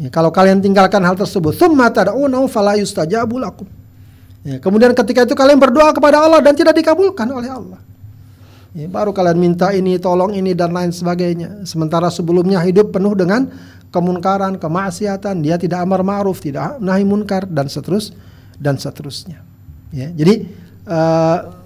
Ya, kalau kalian tinggalkan hal tersebut thumma tad'unahu fala yustajabu lakum. Ya, kemudian ketika itu kalian berdoa kepada Allah dan tidak dikabulkan oleh Allah. Ya, baru kalian minta ini tolong ini dan lain sebagainya. Sementara sebelumnya hidup penuh dengan kemunkaran kemaksiatan dia tidak amar ma'ruf tidak nahi munkar dan seterus dan seterusnya. Ya jadi uh,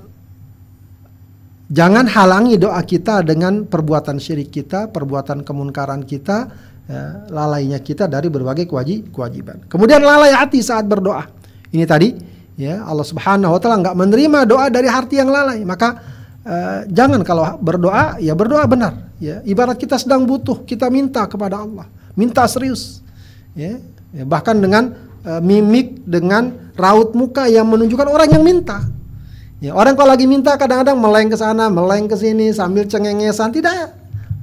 Jangan halangi doa kita dengan perbuatan syirik kita, perbuatan kemunkaran kita, ya, lalainya kita dari berbagai kewajib, kewajiban. Kemudian lalai hati saat berdoa. Ini tadi, ya Allah Subhanahu Wa Taala nggak menerima doa dari hati yang lalai. Maka uh, jangan kalau berdoa, ya berdoa benar. Ya, ibarat kita sedang butuh, kita minta kepada Allah, minta serius. Ya, ya bahkan dengan uh, mimik, dengan raut muka yang menunjukkan orang yang minta. Ya, orang kalau lagi minta kadang-kadang meleng ke sana, meleng ke sini sambil cengengesan, tidak.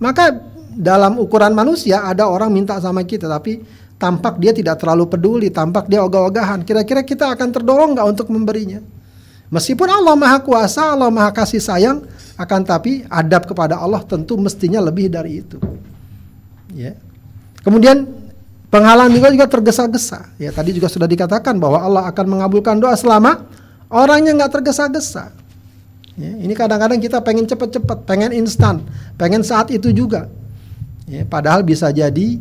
Maka dalam ukuran manusia ada orang minta sama kita tapi tampak dia tidak terlalu peduli, tampak dia ogah-ogahan. Kira-kira kita akan terdorong nggak untuk memberinya? Meskipun Allah Maha Kuasa, Allah Maha Kasih Sayang, akan tapi adab kepada Allah tentu mestinya lebih dari itu. Ya. Kemudian penghalang juga juga tergesa-gesa. Ya, tadi juga sudah dikatakan bahwa Allah akan mengabulkan doa selama Orangnya nggak tergesa-gesa. Ya, ini kadang-kadang kita pengen cepet-cepet, pengen instan, pengen saat itu juga. Ya, padahal bisa jadi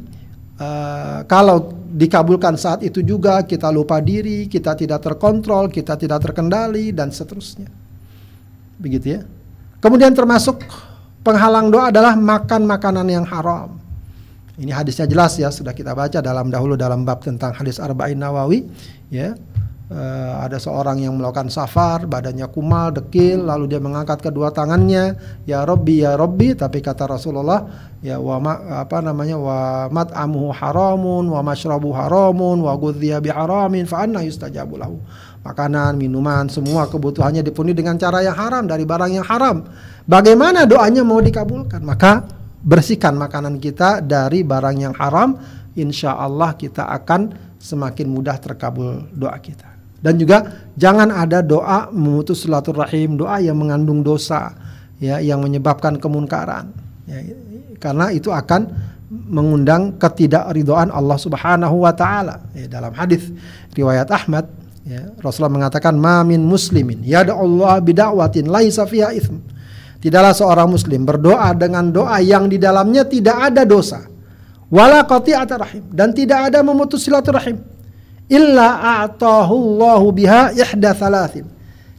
uh, kalau dikabulkan saat itu juga kita lupa diri, kita tidak terkontrol, kita tidak terkendali dan seterusnya. Begitu ya. Kemudian termasuk penghalang doa adalah makan makanan yang haram. Ini hadisnya jelas ya, sudah kita baca dalam dahulu dalam bab tentang hadis Arba'in Nawawi ya uh, ada seorang yang melakukan safar, badannya kumal, dekil, lalu dia mengangkat kedua tangannya, ya Robbi ya Robbi, tapi kata Rasulullah, ya wa ma, apa namanya wa mat'amuhu haramun, wa mashrabu haramun, wa ghudhiya bi haramin, fa anna yustajabu. Makanan, minuman, semua kebutuhannya dipenuhi dengan cara yang haram dari barang yang haram. Bagaimana doanya mau dikabulkan? Maka bersihkan makanan kita dari barang yang haram, insya Allah kita akan semakin mudah terkabul doa kita. Dan juga jangan ada doa memutus silaturahim, doa yang mengandung dosa, ya, yang menyebabkan kemunkaran. Ya, karena itu akan mengundang ketidakridoan Allah Subhanahu wa taala. Ya, dalam hadis riwayat Ahmad, ya, Rasulullah mengatakan mamin muslimin yada Allah laisa fiha ithm. Tidaklah seorang muslim berdoa dengan doa yang di dalamnya tidak ada dosa. Wala qati'at rahim dan tidak ada memutus silaturahim illa a'tahu Allahu biha ihda thalathin.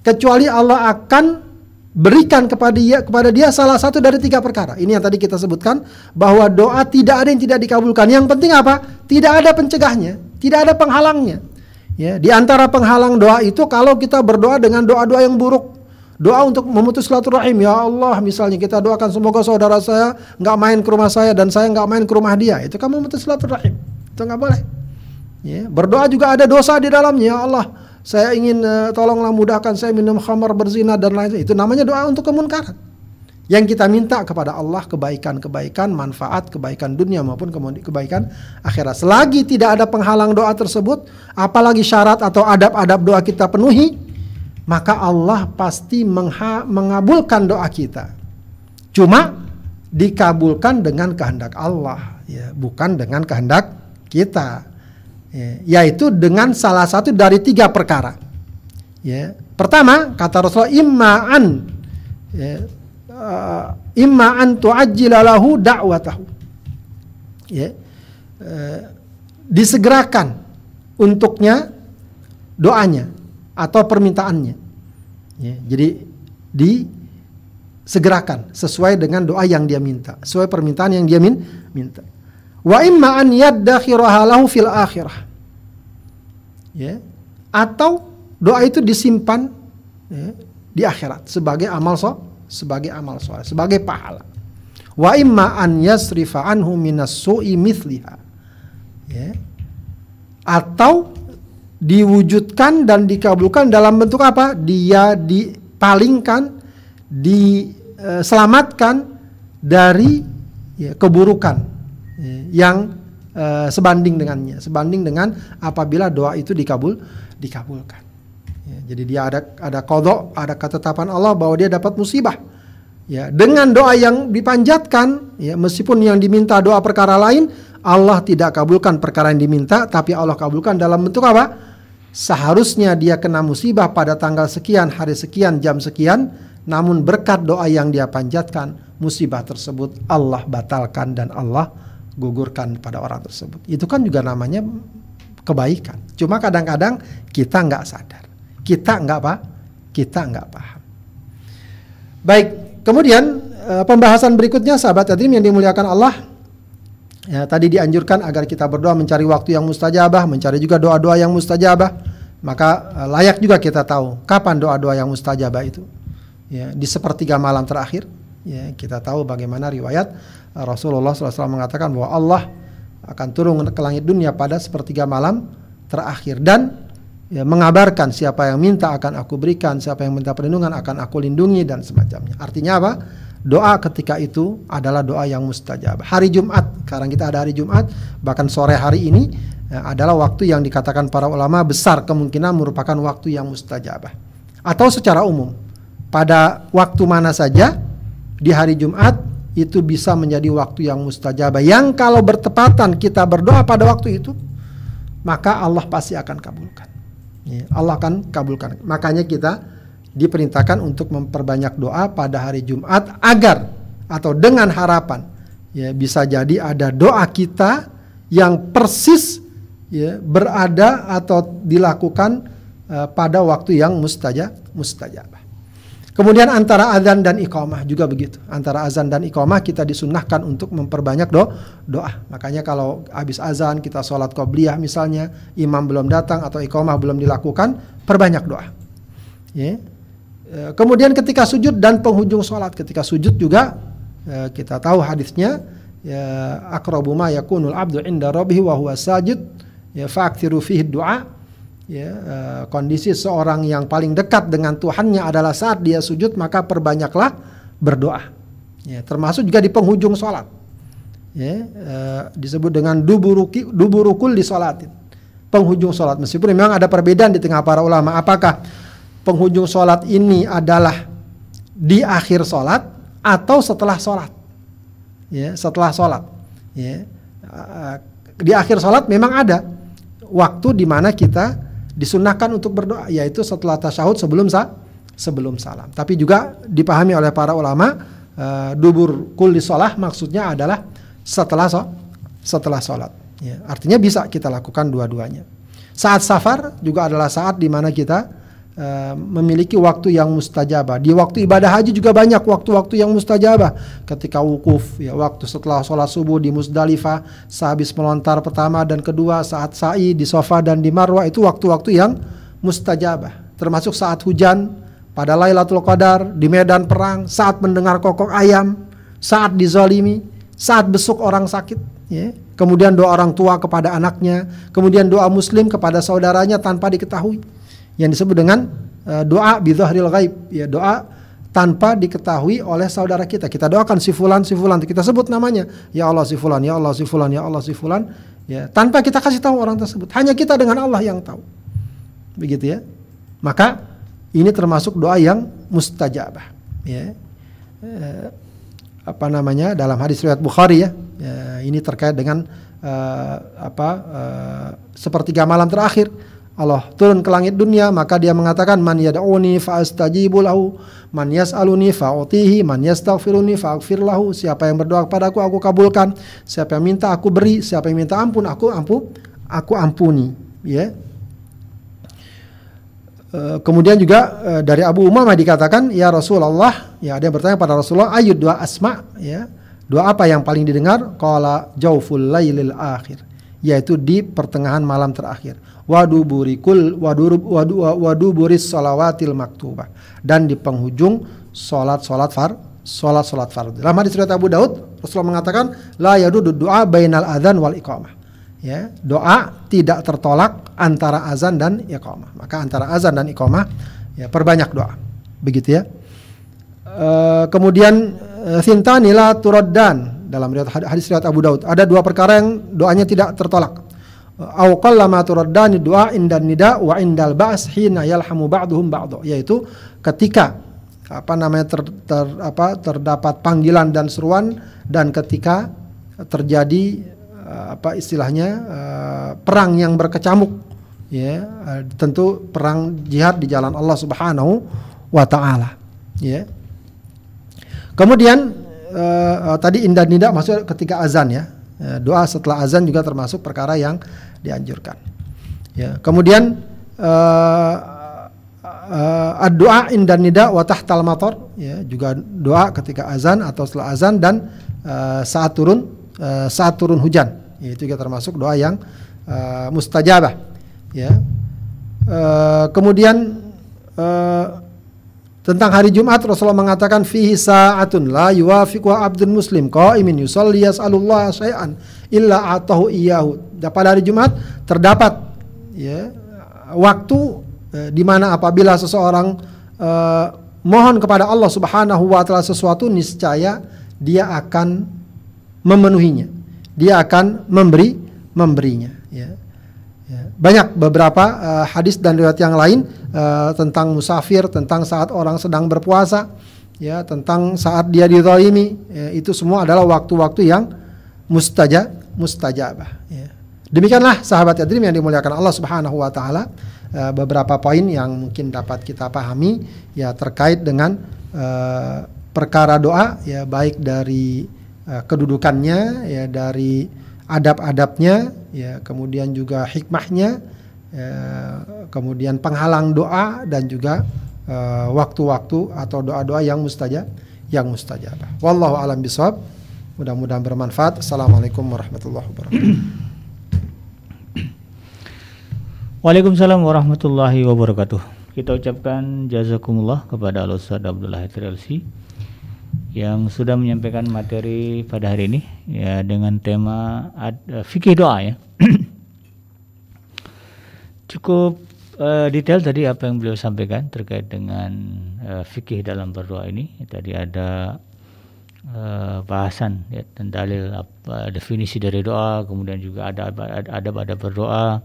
Kecuali Allah akan berikan kepada dia kepada dia salah satu dari tiga perkara. Ini yang tadi kita sebutkan bahwa doa tidak ada yang tidak dikabulkan. Yang penting apa? Tidak ada pencegahnya, tidak ada penghalangnya. Ya, di antara penghalang doa itu kalau kita berdoa dengan doa-doa yang buruk. Doa untuk memutus silaturahim. Ya Allah, misalnya kita doakan semoga saudara saya nggak main ke rumah saya dan saya nggak main ke rumah dia. Itu kan memutus silaturahim. Itu nggak boleh. Ya, berdoa juga ada dosa di dalamnya. Ya Allah, saya ingin uh, tolonglah mudahkan saya minum khamar berzina dan lain itu namanya doa untuk kemunkaran. Yang kita minta kepada Allah kebaikan-kebaikan, manfaat, kebaikan dunia maupun kebaikan akhirat. Selagi tidak ada penghalang doa tersebut, apalagi syarat atau adab-adab doa kita penuhi, maka Allah pasti mengabulkan doa kita. Cuma dikabulkan dengan kehendak Allah, ya, bukan dengan kehendak kita. Ya, yaitu dengan salah satu dari tiga perkara. Ya. Pertama kata Rasulullah imma'an ya, uh, imma'an tu'ajjila lahu da'watahu. Ya. Uh, disegerakan untuknya doanya atau permintaannya. Ya, jadi disegerakan sesuai dengan doa yang dia minta, sesuai permintaan yang dia min minta. Wa imma an yaddakhiraha lahu fil akhirah. Ya. Atau doa itu disimpan ya, di akhirat sebagai amal so, sebagai amal soleh, sebagai pahala. Wa imma an yasrifa anhu minas su'i mithliha. Ya. Atau diwujudkan dan dikabulkan dalam bentuk apa? Dia dipalingkan, diselamatkan eh, dari ya, keburukan yang uh, sebanding dengannya, sebanding dengan apabila doa itu dikabul dikabulkan. Ya, jadi dia ada ada kodok, ada ketetapan Allah bahwa dia dapat musibah. Ya, dengan doa yang dipanjatkan, ya, meskipun yang diminta doa perkara lain, Allah tidak kabulkan perkara yang diminta, tapi Allah kabulkan dalam bentuk apa? Seharusnya dia kena musibah pada tanggal sekian, hari sekian, jam sekian, namun berkat doa yang dia panjatkan, musibah tersebut Allah batalkan dan Allah gugurkan pada orang tersebut. Itu kan juga namanya kebaikan. Cuma kadang-kadang kita nggak sadar, kita nggak apa, kita nggak paham. Baik, kemudian eh, pembahasan berikutnya sahabat hadirin yang dimuliakan Allah. Ya, tadi dianjurkan agar kita berdoa mencari waktu yang mustajabah, mencari juga doa-doa yang mustajabah. Maka eh, layak juga kita tahu kapan doa-doa yang mustajabah itu. Ya, di sepertiga malam terakhir, ya, kita tahu bagaimana riwayat Rasulullah SAW mengatakan bahwa Allah akan turun ke langit dunia pada sepertiga malam terakhir dan ya, mengabarkan siapa yang minta akan aku berikan, siapa yang minta perlindungan akan aku lindungi dan semacamnya. Artinya apa? Doa ketika itu adalah doa yang mustajab. Hari Jumat, sekarang kita ada hari Jumat, bahkan sore hari ini ya, adalah waktu yang dikatakan para ulama besar kemungkinan merupakan waktu yang mustajabah. Atau secara umum, pada waktu mana saja di hari Jumat itu bisa menjadi waktu yang mustajab. Yang kalau bertepatan kita berdoa pada waktu itu, maka Allah pasti akan kabulkan. Ya, Allah akan kabulkan. Makanya kita diperintahkan untuk memperbanyak doa pada hari Jumat agar atau dengan harapan ya bisa jadi ada doa kita yang persis ya berada atau dilakukan uh, pada waktu yang mustajab mustajabah. Kemudian antara azan dan iqamah juga begitu. Antara azan dan iqamah kita disunahkan untuk memperbanyak do doa. Makanya kalau habis azan kita sholat qobliyah misalnya, imam belum datang atau iqamah belum dilakukan, perbanyak doa. Ya. E, kemudian ketika sujud dan penghujung sholat, ketika sujud juga e, kita tahu hadisnya ya akrabu ma yakunul abdu inda rabbih wa huwa sajid ya fa'kthiru fihi du'a ya uh, kondisi seorang yang paling dekat dengan Tuhannya adalah saat dia sujud maka perbanyaklah berdoa ya termasuk juga di penghujung sholat ya uh, disebut dengan duburuki duburukul di sholatin penghujung sholat. Meskipun memang ada perbedaan di tengah para ulama. Apakah penghujung sholat ini adalah di akhir sholat atau setelah sholat? Ya, setelah sholat. Ya, di akhir sholat memang ada waktu di mana kita disunahkan untuk berdoa, yaitu setelah tasyahud sebelum sa sebelum salam. Tapi juga dipahami oleh para ulama uh, dubur kulli sholat maksudnya adalah setelah so setelah sholat. Ya, artinya bisa kita lakukan dua-duanya. Saat safar juga adalah saat di mana kita uh, memiliki waktu yang mustajabah. Di waktu ibadah haji juga banyak waktu-waktu yang mustajabah. Ketika wukuf, ya waktu setelah sholat subuh di Musdalifah, sehabis melontar pertama dan kedua, saat sa'i di sofa dan di marwah itu waktu-waktu yang mustajabah. Termasuk saat hujan, pada Lailatul Qadar, di medan perang, saat mendengar kokok ayam, saat dizalimi, saat besuk orang sakit, ya kemudian doa orang tua kepada anaknya, kemudian doa muslim kepada saudaranya tanpa diketahui. Yang disebut dengan uh, doa bidzahril ghaib, ya doa tanpa diketahui oleh saudara kita. Kita doakan si fulan si fulan, kita sebut namanya, ya Allah si fulan, ya Allah si fulan, ya Allah si fulan, ya tanpa kita kasih tahu orang tersebut. Hanya kita dengan Allah yang tahu. Begitu ya. Maka ini termasuk doa yang mustajabah, ya. Uh, apa namanya dalam hadis riwayat Bukhari ya Ya, ini terkait dengan uh, apa uh, sepertiga malam terakhir Allah turun ke langit dunia maka dia mengatakan man yad'uni fa astajibu lahu man yas'aluni fa utihi man yastaghfiruni fa aghfir lahu. Siapa yang berdoa kepadaku aku kabulkan. Siapa yang minta aku beri. Siapa yang minta ampun. Aku ampu aku ampuni ya. Uh, kemudian juga uh, dari Abu Umamah dikatakan ya Rasulullah ya ada yang bertanya pada Rasulullah ayat dua asma ya Doa apa yang paling didengar? Qala jauful lailil akhir, yaitu di pertengahan malam terakhir. Waduburikul wadurub wadu waduburis salawatil maktubah dan di penghujung salat-salat far salat-salat fardhu. Dalam hadis riwayat Abu Daud, Rasulullah mengatakan la yadudu doa bainal adzan wal iqamah. Ya, doa tidak tertolak antara azan dan iqamah. Maka antara azan dan iqamah ya perbanyak doa. Begitu ya. Uh, kemudian Sintani la turaddan dalam hadis riwayat Abu Daud. Ada dua perkara yang doanya tidak tertolak. Au qallama turaddani doa indan nida wa indal ba's hina yalhamu ba'duhum ba'du. Yaitu ketika apa namanya ter, ter, apa terdapat panggilan dan seruan dan ketika terjadi apa istilahnya perang yang berkecamuk. Ya tentu perang jihad di jalan Allah Subhanahu wa taala. Ya. Kemudian tadi indah nida maksud ketika azan ya. Uh, doa setelah azan juga termasuk perkara yang dianjurkan. Ya. Kemudian uh, uh, doa indah nida wa tahtal matar ya juga doa ketika azan atau setelah azan dan uh, saat turun uh, saat turun hujan. Ya, itu juga termasuk doa yang uh, mustajabah. Ya. Uh, kemudian tentang hari Jumat Rasulullah mengatakan fihi sa'atun la yuwafiqu abdun muslim qaimin yusalli yas'alullah syai'an illa atahu iyyahu. Pada hari Jumat terdapat ya waktu eh, di mana apabila seseorang eh, mohon kepada Allah Subhanahu wa taala sesuatu niscaya dia akan memenuhinya. Dia akan memberi memberinya ya. Ya. Banyak beberapa uh, hadis dan riwayat yang lain uh, tentang musafir, tentang saat orang sedang berpuasa, ya, tentang saat dia dizalimi, ya, itu semua adalah waktu-waktu yang mustajab, mustajabah. Ya. Demikianlah sahabat Yadrim yang dimuliakan Allah Subhanahu wa taala uh, beberapa poin yang mungkin dapat kita pahami ya terkait dengan uh, perkara doa ya baik dari uh, kedudukannya ya dari adab-adabnya, ya, kemudian juga hikmahnya, ya, kemudian penghalang doa dan juga eh, waktu-waktu uh, atau doa-doa yang mustajab, yang mustajab. Wallahu alam bisawab. Mudah-mudahan bermanfaat. Assalamualaikum warahmatullahi wabarakatuh.
Waalaikumsalam warahmatullahi wabarakatuh. Kita ucapkan jazakumullah kepada Al Ustaz Abdullah yang sudah menyampaikan materi pada hari ini ya dengan tema uh, fikih doa ya. Cukup uh, detail tadi apa yang beliau sampaikan terkait dengan uh, fikih dalam berdoa ini. Tadi ada uh, bahasan ya, dan dalil apa definisi dari doa, kemudian juga ada ada ada, ada berdoa.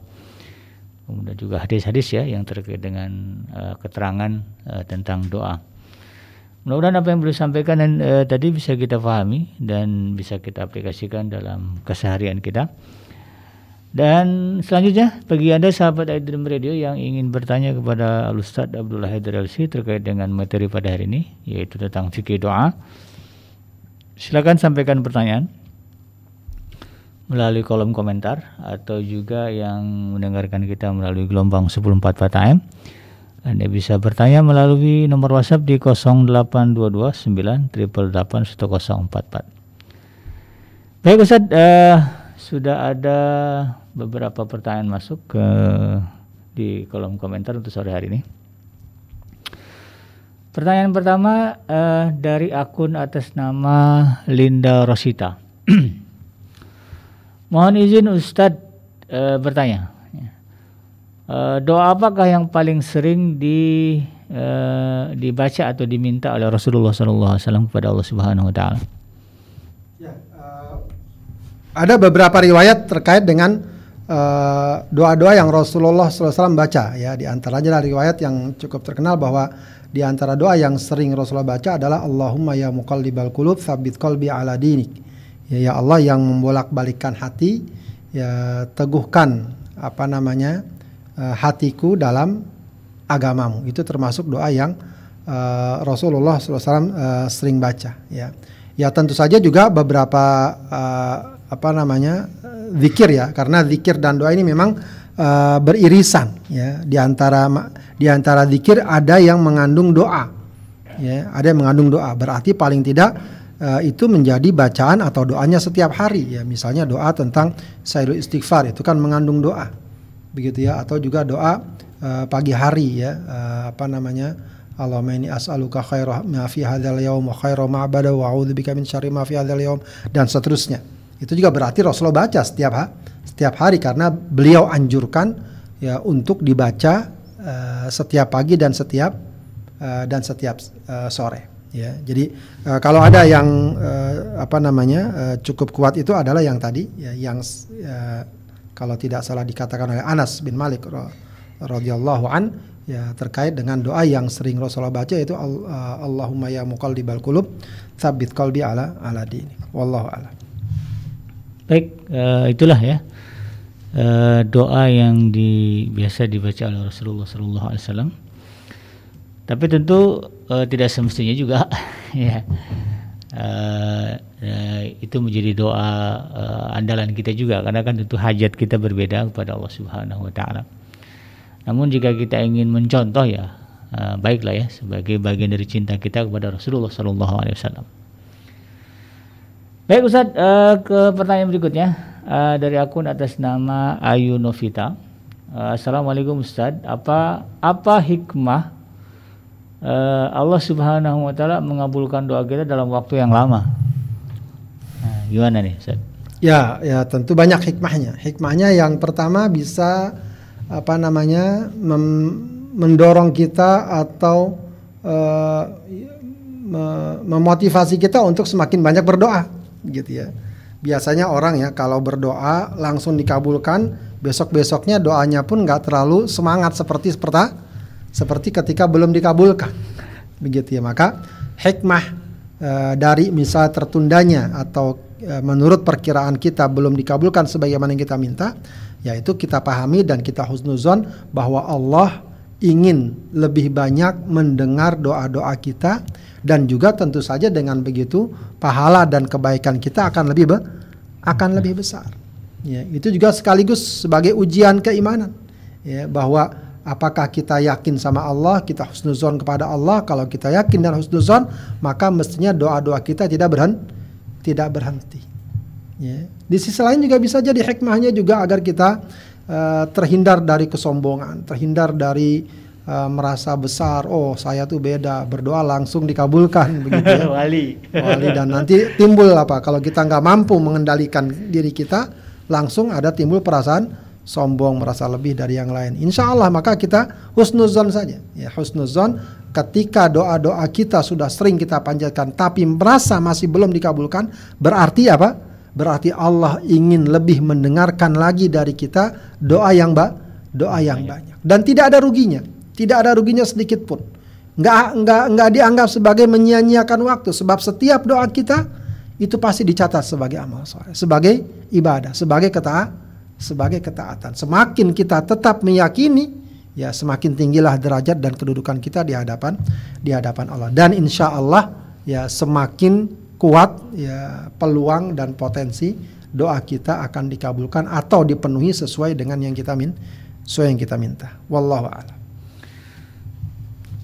kemudian juga hadis-hadis ya yang terkait dengan uh, keterangan uh, tentang doa. Mudah-mudahan apa yang beliau sampaikan dan, uh, tadi bisa kita pahami dan bisa kita aplikasikan dalam keseharian kita. Dan selanjutnya bagi Anda sahabat iDream Radio yang ingin bertanya kepada Al Ustaz Abdullah Haidar LC terkait dengan materi pada hari ini yaitu tentang fikih doa. Silakan sampaikan pertanyaan melalui kolom komentar atau juga yang mendengarkan kita melalui gelombang 104 AM. Anda bisa bertanya melalui nomor WhatsApp di 0822 Baik Ustaz, uh, sudah ada beberapa pertanyaan masuk ke di kolom komentar untuk sore hari ini. Pertanyaan pertama uh, dari akun atas nama Linda Rosita. Mohon izin Ustadz e, bertanya. E, doa apakah yang paling sering di e, dibaca atau diminta oleh Rasulullah SAW kepada Allah Subhanahu Wa Taala?
Ya, ada beberapa riwayat terkait dengan doa-doa uh, yang Rasulullah SAW baca ya di antaranya adalah riwayat yang cukup terkenal bahwa di antara doa yang sering Rasulullah baca adalah Allahumma ya muqallibal qulub tsabbit qalbi ala dinik ya, ya Allah yang membolak-balikkan hati ya teguhkan apa namanya uh, hatiku dalam agamamu. Itu termasuk doa yang uh, Rasulullah SAW uh, eh, sering baca ya. Ya tentu saja juga beberapa uh, apa namanya zikir ya. Karena zikir dan doa ini memang uh, beririsan ya. Di antara di antara zikir ada yang mengandung doa ya. Ada yang mengandung doa. Berarti paling tidak uh, itu menjadi bacaan atau doanya setiap hari ya. Misalnya doa tentang sayyidul istighfar itu kan mengandung doa begitu ya atau juga doa uh, pagi hari ya uh, apa namanya Allahumma inni as'aluka khaira ma fi hadzal yaum wa khaira ma bada wa a'udzubika min syarri ma fi hadzal yaum dan seterusnya. Itu juga berarti Rasulullah baca setiap ha setiap hari karena beliau anjurkan ya untuk dibaca uh, setiap pagi dan setiap uh, dan setiap uh, sore ya jadi uh, kalau ada yang uh, apa namanya uh, cukup kuat itu adalah yang tadi ya, yang kalau tidak salah dikatakan oleh Anas bin Malik radhiyallahu an ya terkait dengan doa yang sering Rasulullah baca itu uh, Allahumma ya muqallibal qulub tsabbit qalbi ala ala dini wallahu ala
baik uh, itulah ya uh, doa yang di, biasa dibaca oleh Rasulullah sallallahu alaihi wasallam. Tapi tentu uh, tidak semestinya juga ya uh, uh, itu menjadi doa uh, andalan kita juga karena kan tentu hajat kita berbeda kepada Allah Subhanahu wa taala. Namun jika kita ingin mencontoh ya uh, baiklah ya sebagai bagian dari cinta kita kepada Rasulullah sallallahu alaihi wasallam. Baik Ustaz, uh, ke pertanyaan berikutnya uh, dari akun atas nama Ayu Novita. Uh, Assalamualaikum Ustaz, apa apa hikmah uh, Allah Subhanahu wa taala mengabulkan doa kita dalam waktu yang lama. Nah, gimana nih, Ustaz?
Ya, ya tentu banyak hikmahnya. Hikmahnya yang pertama bisa apa namanya mendorong kita atau uh, memotivasi kita untuk semakin banyak berdoa, gitu ya. Biasanya orang ya kalau berdoa langsung dikabulkan, besok-besoknya doanya pun nggak terlalu semangat seperti seperti seperti ketika belum dikabulkan. Begitu ya, maka hikmah e, dari misal tertundanya atau e, menurut perkiraan kita belum dikabulkan sebagaimana yang kita minta, yaitu kita pahami dan kita husnuzon bahwa Allah ingin lebih banyak mendengar doa-doa kita dan juga tentu saja dengan begitu pahala dan kebaikan kita akan lebih be akan lebih besar. Ya, itu juga sekaligus sebagai ujian keimanan ya bahwa Apakah kita yakin sama Allah, kita husnuzon kepada Allah? Kalau kita yakin dan husnuzon, maka mestinya doa-doa kita tidak berhenti. Tidak berhenti. Ya. Di sisi lain juga bisa jadi hikmahnya juga agar kita uh, terhindar dari kesombongan, terhindar dari uh, merasa besar. Oh, saya tuh beda, berdoa langsung dikabulkan begitu ya.
Wali.
Wali dan nanti timbul apa? Kalau kita nggak mampu mengendalikan diri kita, langsung ada timbul perasaan sombong merasa lebih dari yang lain. Insya Allah maka kita husnuzon saja. Ya husnuzon ketika doa-doa kita sudah sering kita panjatkan tapi merasa masih belum dikabulkan berarti apa? Berarti Allah ingin lebih mendengarkan lagi dari kita doa yang ba doa yang banyak. Dan tidak ada ruginya, tidak ada ruginya sedikit pun. Nggak nggak nggak dianggap sebagai menyia-nyiakan waktu, sebab setiap doa kita itu pasti dicatat sebagai amal soleh, sebagai ibadah, sebagai ketaat, sebagai ketaatan. Semakin kita tetap meyakini, ya semakin tinggilah derajat dan kedudukan kita di hadapan di hadapan Allah. Dan insya Allah ya semakin kuat ya peluang dan potensi doa kita akan dikabulkan atau dipenuhi sesuai dengan yang kita min sesuai yang kita minta. Wallahu a'lam.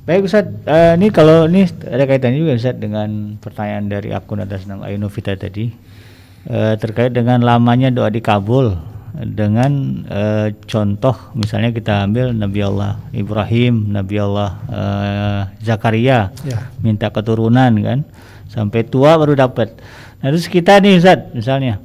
Baik Ustaz, uh, ini kalau ini ada kaitannya juga Ustaz dengan pertanyaan dari akun atas nama Ayunovita tadi uh, terkait dengan lamanya doa dikabul dengan uh, contoh misalnya kita ambil Nabi Allah Ibrahim, Nabi Allah uh, Zakaria ya. minta keturunan kan sampai tua baru dapat. Nah terus kita nih Ustaz misalnya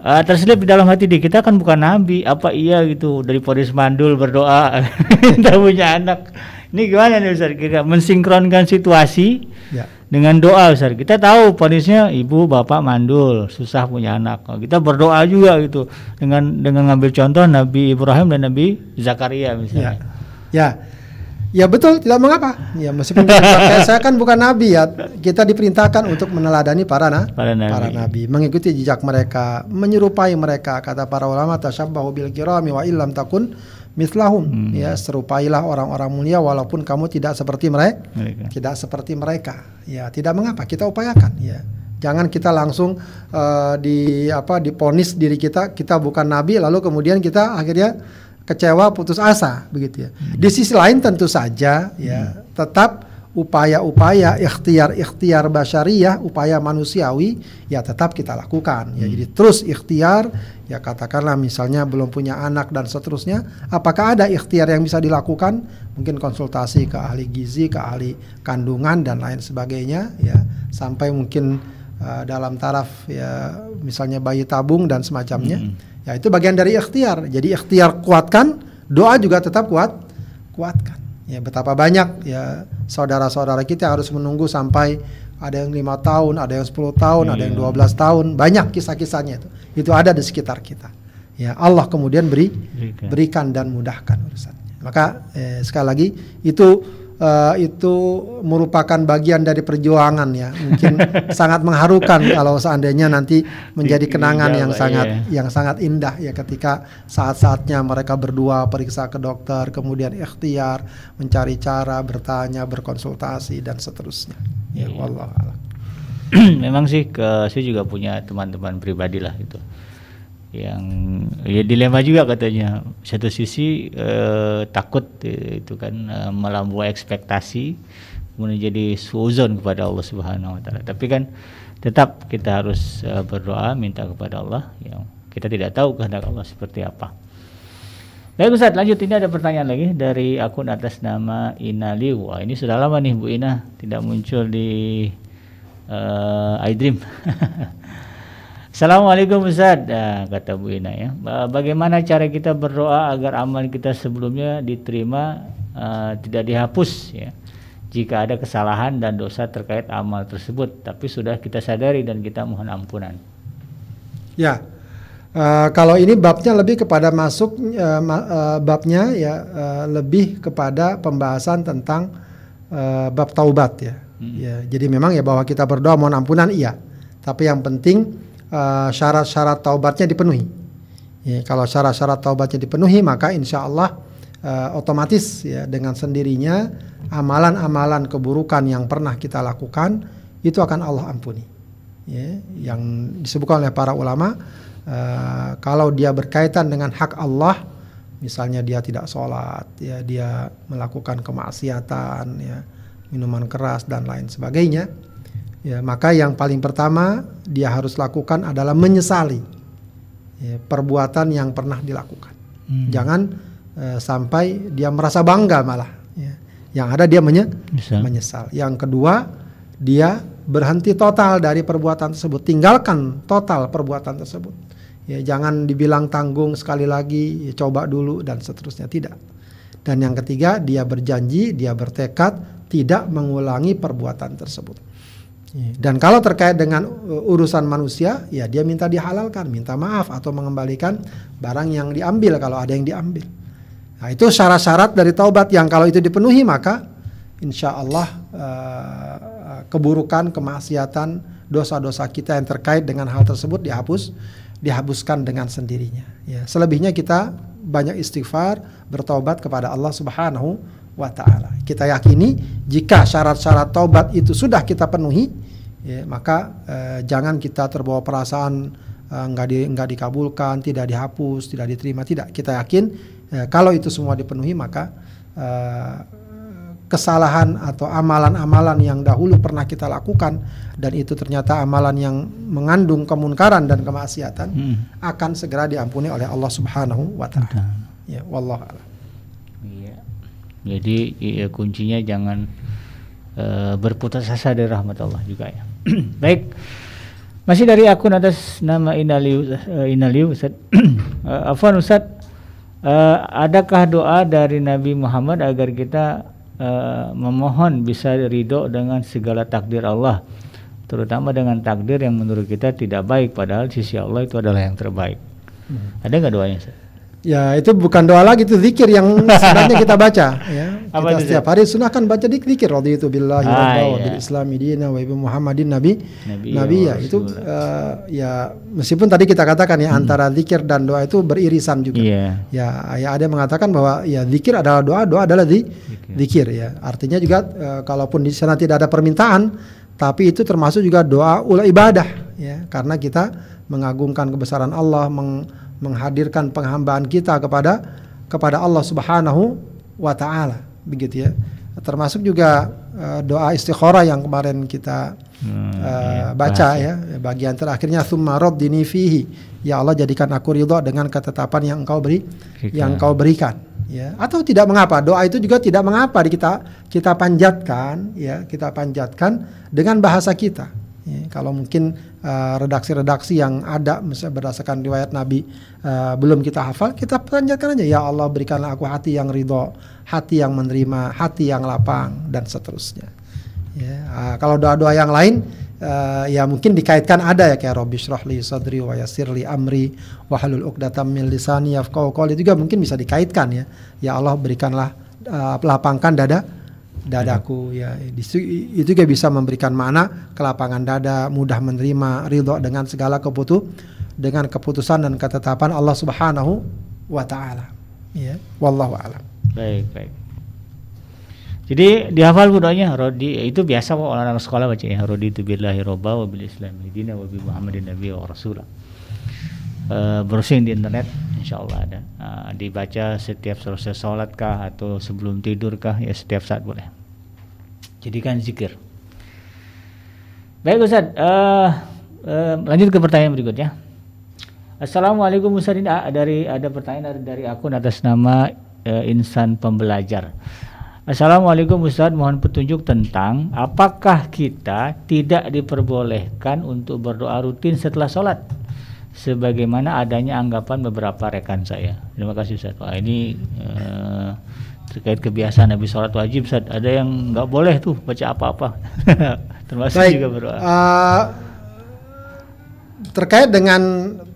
uh, terselip di dalam hati di kita kan bukan nabi apa iya gitu dari Podis Mandul berdoa kita punya anak ini gimana nih Ustaz? Kita mensinkronkan situasi ya. Dengan doa Ustaz. Kita tahu ponisnya ibu bapak mandul, susah punya anak. Kita berdoa juga gitu dengan dengan ngambil contoh Nabi Ibrahim dan Nabi Zakaria misalnya.
Ya. ya. Ya betul, tidak mengapa. Ya meskipun saya kan bukan nabi ya, kita diperintahkan untuk meneladani para na, para nabi. para nabi, mengikuti jejak mereka, menyerupai mereka. Kata para ulama tasyabbahu bil kirami wa illam takun mislahum hmm. ya serupailah orang-orang mulia walaupun kamu tidak seperti mereka, mereka tidak seperti mereka ya tidak mengapa kita upayakan ya jangan kita langsung uh, di apa diponis diri kita kita bukan nabi lalu kemudian kita akhirnya kecewa putus asa begitu ya hmm. di sisi lain tentu saja ya hmm. tetap upaya-upaya ikhtiar-ikhtiar basyariah, upaya manusiawi ya tetap kita lakukan. Ya hmm. jadi terus ikhtiar ya katakanlah misalnya belum punya anak dan seterusnya, apakah ada ikhtiar yang bisa dilakukan? Mungkin konsultasi ke ahli gizi, ke ahli kandungan dan lain sebagainya ya sampai mungkin uh, dalam taraf ya misalnya bayi tabung dan semacamnya. Hmm. Ya itu bagian dari ikhtiar. Jadi ikhtiar kuatkan, doa juga tetap kuat kuatkan. Ya betapa banyak ya saudara-saudara kita harus menunggu sampai ada yang lima tahun, ada yang 10 tahun, yeah. ada yang 12 iya. tahun, banyak kisah-kisahnya itu. Itu ada di sekitar kita. Ya Allah kemudian beri berikan, berikan dan mudahkan urusannya. Maka eh, sekali lagi itu uh, itu merupakan bagian dari perjuangan ya mungkin sangat mengharukan kalau seandainya nanti menjadi kenangan yang sangat iya. yang sangat indah ya ketika saat-saatnya mereka berdua periksa ke dokter kemudian ikhtiar mencari cara bertanya berkonsultasi dan seterusnya ya iya. wallah
memang sih ke saya juga punya teman-teman pribadi lah itu yang ya dilema juga katanya. Satu sisi eh, takut eh, itu kan eh, melampaui ekspektasi kemudian jadi suzon kepada Allah Subhanahu wa taala. Tapi kan tetap kita harus eh, berdoa minta kepada Allah yang kita tidak tahu kehendak Allah seperti apa. Baik Ustaz, lanjut. Ini ada pertanyaan lagi dari akun atas nama Ina Liu. Wah, ini sudah lama nih Bu Ina. Tidak muncul di uh, iDream. Assalamualaikum Ustaz. Nah, kata Bu Ina ya. Bagaimana cara kita berdoa agar amal kita sebelumnya diterima uh, tidak dihapus ya? Jika ada kesalahan dan dosa terkait amal tersebut tapi sudah kita sadari dan kita mohon ampunan.
Ya. Uh, kalau ini babnya lebih kepada masuk uh, uh, babnya ya uh, lebih kepada pembahasan tentang uh, bab taubat ya. Hmm. ya jadi memang ya bahwa kita berdoa mohon ampunan iya. Tapi yang penting Eh, syarat-syarat uh, taubatnya dipenuhi. Ya, kalau syarat-syarat taubatnya dipenuhi maka insya Allah uh, otomatis ya dengan sendirinya amalan-amalan keburukan yang pernah kita lakukan itu akan Allah ampuni. Ya, yang disebutkan oleh para ulama uh, kalau dia berkaitan dengan hak Allah, misalnya dia tidak sholat, ya dia melakukan kemaksiatan, ya minuman keras dan lain sebagainya ya maka yang paling pertama dia harus lakukan adalah menyesali ya, perbuatan yang pernah dilakukan. Hmm. Jangan uh, sampai dia merasa bangga malah. Ya. Yang ada dia menye Bisa. menyesal. Yang kedua dia berhenti total dari perbuatan tersebut, tinggalkan total perbuatan tersebut. Ya, jangan dibilang tanggung sekali lagi, ya, coba dulu dan seterusnya tidak. Dan yang ketiga dia berjanji, dia bertekad tidak mengulangi perbuatan tersebut. Iya. Dan kalau terkait dengan uh, urusan manusia, ya dia minta dihalalkan, minta maaf atau mengembalikan barang yang diambil kalau ada yang diambil. Nah, itu syarat-syarat dari taubat yang kalau itu dipenuhi maka insya Allah uh, keburukan, kemaksiatan, dosa-dosa kita yang terkait dengan hal tersebut dihapus, dihapuskan dengan sendirinya. Ya, selebihnya kita banyak istighfar, bertobat kepada Allah Subhanahu wa taala. Kita yakini jika syarat-syarat taubat itu sudah kita penuhi, ya, maka uh, jangan kita terbawa perasaan nggak uh, di, nggak dikabulkan, tidak dihapus, tidak diterima, tidak. Kita yakin Ya, kalau itu semua dipenuhi maka uh, kesalahan atau amalan-amalan yang dahulu pernah kita lakukan dan itu ternyata amalan yang mengandung kemunkaran dan kemaksiatan hmm. akan segera diampuni oleh Allah Subhanahu wa taala. Ya, wallahu a'lam.
Jadi ya, kuncinya jangan uh, berputus asa dari rahmat Allah juga ya. Baik. Masih dari akun atas nama Inaliu uh, Inaliu Ustaz. uh, Afwan Ustaz uh, adakah doa dari Nabi Muhammad agar kita uh, memohon bisa ridho dengan segala takdir Allah terutama dengan takdir yang menurut kita tidak baik padahal sisi Allah itu adalah yang terbaik hmm. ada nggak doanya Ustaz?
Ya itu bukan doa lagi itu zikir yang sebenarnya kita baca ya. Apa kita setiap hari sunahkan baca zikir waktu itu billahi ah, iya. wa bil islami dina wa ibu Muhammadin nabi nabi, nabi ya, ya itu uh, ya meskipun tadi kita katakan ya hmm. antara zikir dan doa itu beririsan juga. Yeah. Ya ya ada yang mengatakan bahwa ya zikir adalah doa, doa adalah di zikir ya. Artinya juga uh, kalaupun di sana tidak ada permintaan tapi itu termasuk juga doa ulah ibadah ya karena kita mengagungkan kebesaran Allah meng menghadirkan penghambaan kita kepada kepada Allah Subhanahu wa taala. Begitu ya. Termasuk juga uh, doa istikharah yang kemarin kita hmm, uh, iya, baca ya. ya. Bagian terakhirnya summa raddini fihi. Ya Allah jadikan aku ridho dengan ketetapan yang engkau beri Berikan. yang engkau berikan. Ya. Atau tidak mengapa. Doa itu juga tidak mengapa kita kita panjatkan ya. Kita panjatkan dengan bahasa kita. Ya, kalau mungkin eh, redaksi-redaksi uh, yang ada misalnya berdasarkan riwayat Nabi uh, belum kita hafal, kita panjatkan aja ya Allah berikanlah aku hati yang ridho, hati yang menerima, hati yang lapang dan seterusnya. Ya, uh, kalau doa-doa yang lain uh, ya mungkin dikaitkan ada ya kayak Robbi shrahli sadri wa yassirli amri wa halul uqdatam min lisani yafqahu juga mungkin bisa dikaitkan ya. Ya Allah berikanlah uh, lapangkan dada dadaku ya. Itu juga bisa memberikan makna kelapangan dada mudah menerima ridho dengan segala keputu dengan keputusan dan ketetapan Allah Subhanahu wa taala. Ya wallahu alam.
Baik baik. Jadi dihafal doanya Rodi. Itu biasa orang-orang sekolah baca ya Rodi itu billahi robba wa bil islam dina wa bi muhammadin nabi wa rasulah uh, browsing di internet insya Allah ada. Uh, dibaca setiap selesai sholat kah atau sebelum tidur kah ya setiap saat boleh jadikan zikir. Baik Ustaz, uh, uh, lanjut ke pertanyaan berikutnya. Assalamualaikum Ustaz ini dari ada pertanyaan dari, dari akun atas nama uh, Insan Pembelajar. Assalamualaikum Ustaz, mohon petunjuk tentang apakah kita tidak diperbolehkan untuk berdoa rutin setelah sholat sebagaimana adanya anggapan beberapa rekan saya. Terima kasih Ustaz. Wah, ini uh, terkait kebiasaan habis sholat wajib Ustaz. Ada yang nggak boleh tuh baca apa-apa. Termasuk Baik, juga berdoa. Uh,
terkait dengan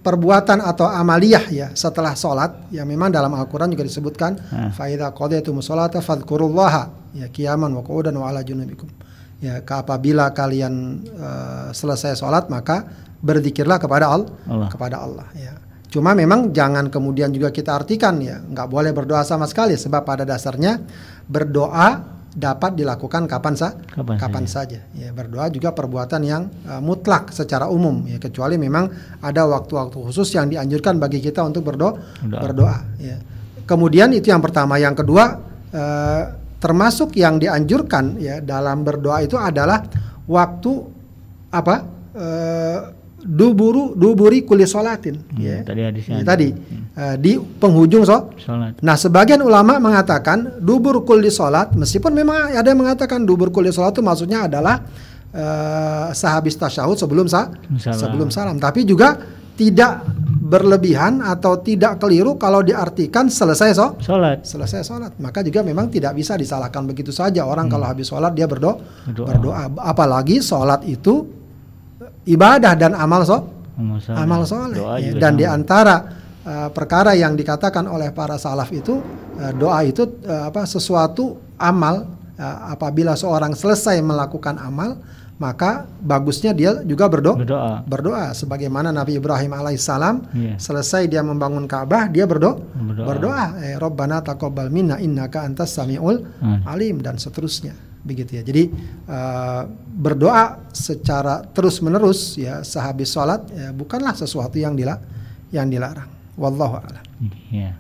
perbuatan atau amaliyah ya setelah sholat ya memang dalam Al-Quran juga disebutkan faida qadaytum sholata fadkurullaha ya kiaman wa qu'udan wa ala junubikum ya apabila kalian uh, selesai sholat maka berzikirlah kepada Allah, Allah kepada Allah ya Cuma memang jangan kemudian juga kita artikan ya, nggak boleh berdoa sama sekali sebab pada dasarnya berdoa dapat dilakukan kapan sa kapan, kapan saja. saja. Ya, berdoa juga perbuatan yang uh, mutlak secara umum ya kecuali memang ada waktu-waktu khusus yang dianjurkan bagi kita untuk berdoa berdoa. berdoa ya. Kemudian itu yang pertama, yang kedua uh, termasuk yang dianjurkan ya dalam berdoa itu adalah waktu apa? Uh, duburu duburi kuli solatin hmm, ya. tadi hadisnya ya, tadi hmm. uh, di penghujung so Salat. nah sebagian ulama mengatakan dubur kuli solat meskipun memang ada yang mengatakan dubur kuli solat itu maksudnya adalah uh, sehabis tasyahud sebelum sa salam. sebelum salam tapi juga tidak berlebihan atau tidak keliru kalau diartikan selesai so
salat
selesai salat maka juga memang tidak bisa disalahkan begitu saja orang hmm. kalau habis salat dia berdoa berdoa, berdoa. apalagi salat itu ibadah dan amal so amal soleh, ya. dan di antara uh, perkara yang dikatakan oleh para salaf itu uh, doa itu uh, apa sesuatu amal uh, apabila seorang selesai melakukan amal maka bagusnya dia juga berdoa
Berdoa.
berdoa sebagaimana Nabi Ibrahim alaihissalam
Iya.
selesai dia membangun Ka'bah dia berdoa
Berdoa.
berdoa eh, Rabbana taqabbal minna innaka antas samiul alim dan seterusnya begitu ya jadi eh, berdoa secara terus menerus ya sehabis sholat ya, bukanlah sesuatu yang dila yang dilarang wallahu a'lam
Iya.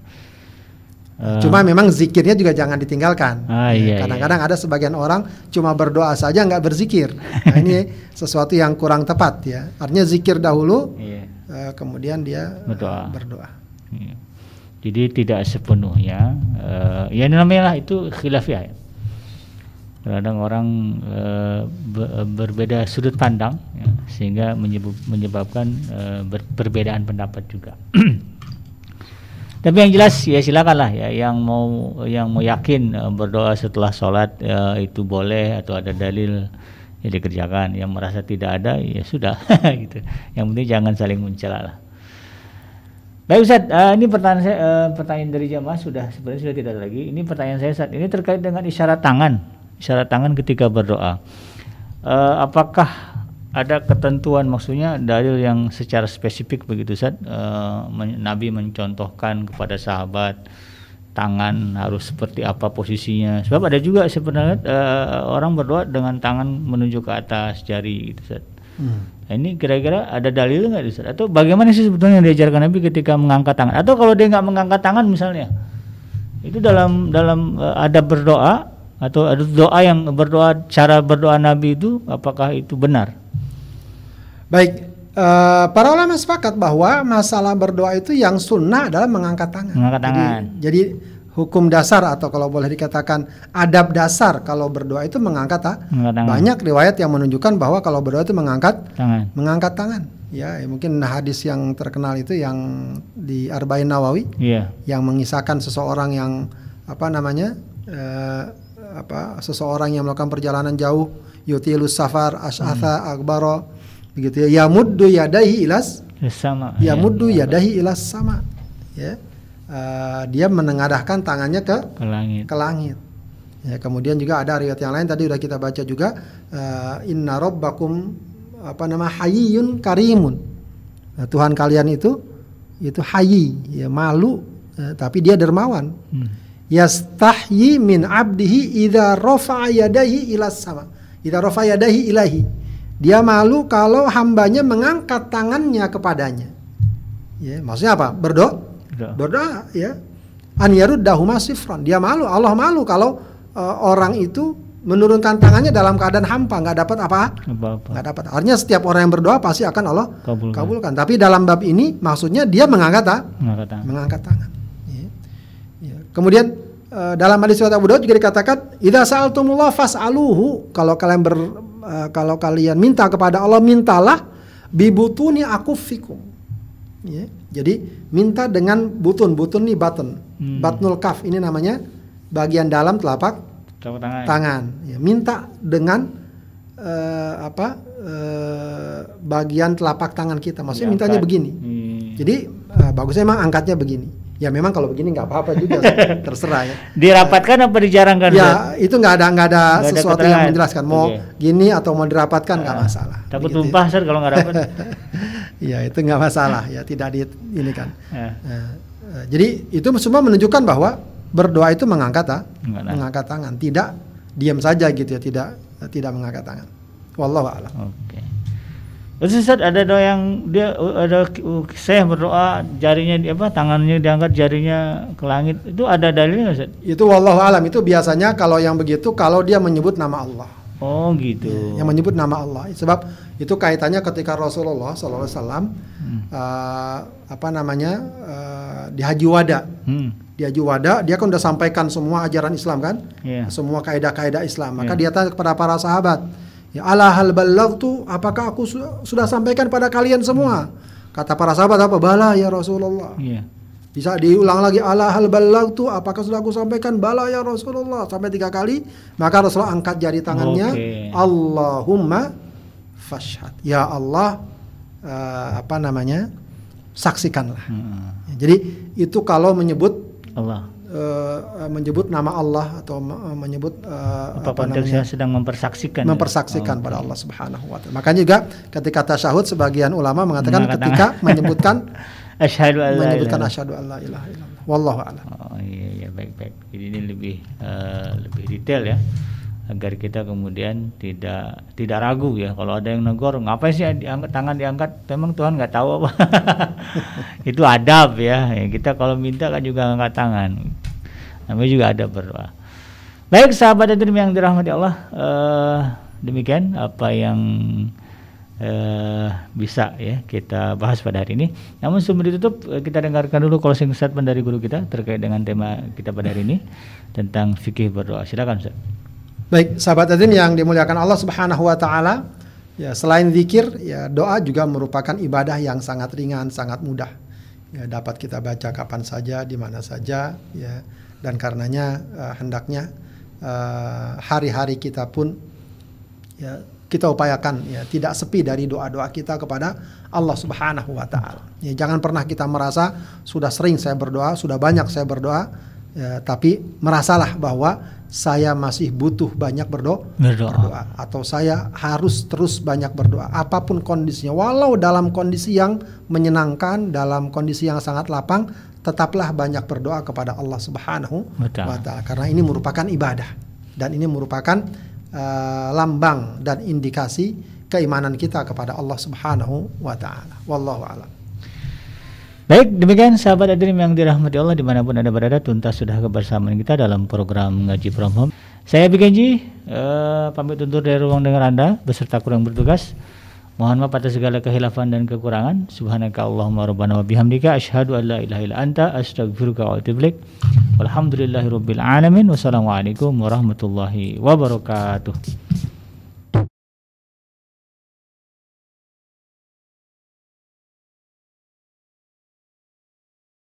Eh,
cuma memang zikirnya juga jangan ditinggalkan
Ah,
Ya,
iya,
kadang-kadang ada sebagian orang cuma berdoa saja nggak berzikir nah, ini sesuatu yang kurang tepat ya artinya zikir dahulu
iya.
eh, kemudian dia eh,
Berdoa.
berdoa
Iya. Jadi tidak sepenuhnya eh, ya namanya lah itu khilafiah. Kadang orang be- berbeda sudut pandang ya, sehingga menyebab- menyebabkan eh, ber- perbedaan pendapat juga. Tapi yang jelas ya silakanlah ya yang mau yang mau yakin berdoa setelah sholat eh, itu boleh atau ada dalil ya dikerjakan. Yang merasa tidak ada ya sudah gitu. Yang penting jangan saling mencela lah. Baik Ustaz, eh, ini pertanyaan saya eh, pertanyaan dari jamaah sudah sebenarnya sudah tidak ada lagi. Ini pertanyaan saya Ustaz, ini terkait dengan isyarat tangan. Isyarat tangan ketika berdoa. Eh, apakah ada ketentuan maksudnya dalil yang secara spesifik begitu Ustaz? Eh, men- Nabi mencontohkan kepada sahabat tangan harus seperti apa posisinya. Sebab ada juga sebenarnya eh, orang berdoa dengan tangan menunjuk ke atas jari gitu Ustaz. Nah, ini kira-kira ada dalil nggak Ustaz? Atau bagaimana sih sebetulnya yang diajarkan Nabi ketika mengangkat tangan? Atau kalau dia nggak mengangkat tangan misalnya, itu dalam dalam eh, adab berdoa atau ada doa yang berdoa cara berdoa Nabi itu apakah itu benar?
Baik, eh, para ulama sepakat bahwa masalah berdoa itu yang sunnah adalah mengangkat tangan.
Mengangkat
Jadi-
tangan.
Jadi, hukum dasar atau kalau boleh dikatakan adab dasar kalau berdoa itu mengangkat
Mengangkat tangan.
Banyak riwayat yang menunjukkan bahwa kalau berdoa itu mengangkat
Tangan.
mengangkat tangan. Ya, ya, mungkin hadis yang terkenal itu yang di Arba'in Nawawi
Iya.
yang mengisahkan seseorang yang apa namanya eh, apa seseorang yang melakukan perjalanan jauh yutilus safar asy'atha akbaro begitu ya. Yamuddu yadaihi ilas
Sama.
yamuddu yadahi ilas sama ya. Eh, dia menengadahkan tangannya ke
ke langit.
ke langit. Ya kemudian juga ada riwayat yang lain tadi udah kita baca juga eh, inna rabbakum apa nama hayyun karimun. Nah, Tuhan kalian itu itu hayy ya malu eh, tapi dia dermawan.
Hmm.
Yastahyi min abdihi idza rafa'a yadahi ila sama. Idza rafa'a yadahi ilahi. Dia malu kalau hambanya mengangkat tangannya kepadanya. Ya, maksudnya apa? Berdoa.
Berdoa.
Ya. An yaruddahuma sifran. Dia malu, Allah malu kalau eh, orang itu menurunkan tangannya dalam keadaan hampa, nggak dapat apa? Nggak dapat. Artinya setiap orang yang berdoa pasti akan Allah
Kabulkan.
kabulkan. Tapi dalam bab ini maksudnya dia mengangkat ah,
Mengangkat tangan.
mengangkat tangan. Ya. Ya. Kemudian eh, dalam hadis riwayat Abu Daud juga dikatakan, "Idza sa'altumullah fas'aluhu." Kalau kalian ber eh, kalau kalian minta kepada Allah, mintalah bibutuni akufikum. Ya. Jadi minta dengan butun, butun nih button.
Hmm.
Batnul kaf ini namanya bagian dalam telapak
tangan.
tangan. Ya, minta dengan eh, apa? eh, bagian telapak tangan kita. Maksudnya mintanya
Diangkat.
begini.
Hmm.
Jadi eh, bagusnya emang angkatnya begini. Ya memang kalau begini nggak apa-apa juga, terserah ya.
Dirapatkan apa dijarangkan?
Ya itu nggak ada nggak ada
ada
sesuatu
keterangan.
yang menjelaskan mau
Oke.
gini atau mau dirapatkan nggak
Ah,
masalah.
Takut
Begitu ya.
tumpah Ustaz kalau nggak dapat.
Ya itu nggak masalah ya tidak di ini kan.
Ya.
Eh, eh, jadi itu semua menunjukkan bahwa berdoa itu mengangkat ah,
Mengangkat.
tangan, tidak diam saja gitu ya, tidak tidak mengangkat tangan. Wallahu a'lam.
Oke. Terus Ustaz ada doa yang dia ada uh, saya berdoa jarinya apa tangannya diangkat jarinya ke langit itu ada dalilnya Ustaz?
Itu wallahu alam itu biasanya kalau yang begitu kalau dia menyebut nama Allah.
Oh gitu.
yang menyebut nama Allah sebab itu kaitannya ketika Rasulullah SAW
Hmm.
eh, apa namanya eh, di Haji Wada
Hmm.
di Haji Wada dia kan udah sampaikan semua ajaran Islam kan
Iya.
semua kaidah-kaidah Islam maka
Iya.
dia tanya kepada para sahabat ya ala hal tu apakah aku su- sudah sampaikan pada kalian semua kata para sahabat apa bala ya Rasulullah
Iya.
bisa diulang lagi ala hal tu apakah sudah aku sampaikan bala ya Rasulullah sampai tiga kali maka Rasulullah angkat jari tangannya
Oke.
Allahumma fashhad ya Allah eh, apa namanya saksikanlah.
Hmm.
Ya, jadi itu kalau menyebut
Allah.
Uh, menyebut nama Allah atau me- menyebut uh,
Apa,
apa namanya
sedang mempersaksikan? ya?
mempersaksikan
Oh,
pada. Allah Subhanahu wa taala. Makanya juga ketika tasyahud sebagian ulama mengatakan
Mengatakan-
ketika menyebutkan
Asyhadu an la
menyebutkan
ilaha
asyhadu alla ilaha illallah. Wallahu a'lam.
Oh iya iya baik baik. Jadi ini lebih eh, lebih detail ya agar kita kemudian tidak tidak ragu ya kalau ada yang negor ngapain sih diangkat tangan diangkat memang Tuhan nggak tahu apa itu adab ya. ya kita kalau minta kan juga angkat tangan namanya juga ada berdoa baik sahabat dan yang dirahmati Allah eh, demikian apa yang eh, bisa ya kita bahas pada hari ini. Namun sebelum ditutup eh, kita dengarkan dulu closing statement dari guru kita terkait dengan tema kita pada hari ini tentang fikih berdoa. Silakan Ustaz.
Baik, sahabat hadirin yang dimuliakan Allah Subhanahu wa taala, ya selain zikir, ya doa juga merupakan ibadah yang sangat ringan, sangat mudah. Ya dapat kita baca kapan saja, di mana saja, ya. Dan karenanya eh, hendaknya eh, hari-hari kita pun ya kita upayakan ya tidak sepi dari doa-doa kita kepada Allah Subhanahu wa taala. Ya jangan pernah kita merasa sudah sering saya berdoa, sudah banyak saya berdoa, ya, tapi merasalah bahwa saya masih butuh banyak berdoa,
Berdoa.
atau saya harus terus banyak berdoa. Apa pun kondisinya walau dalam kondisi yang menyenangkan dalam kondisi yang sangat lapang tetaplah banyak berdoa kepada Allah Subhanahu
Betul.
wa taala. Karena ini merupakan ibadah dan ini merupakan eh, lambang dan indikasi keimanan kita kepada Allah Subhanahu wa taala. Wallahu a'lam
Baik, demikian sahabat Adrim yang dirahmati Allah di mana pun Anda berada, tuntas sudah kebersamaan kita dalam program Ngaji From Home. Saya Bikenji, eh, pamit undur dari ruang dengar Anda beserta kurang bertugas. Mohon maaf atas segala kehilafan dan kekurangan. Subhanaka Allahumma rabbana wa bihamdika asyhadu an la ilaha illa anta astaghfiruka wa atubu ilaik. Walhamdulillahirabbil alamin. Wassalamualaikum warahmatullahi wabarakatuh.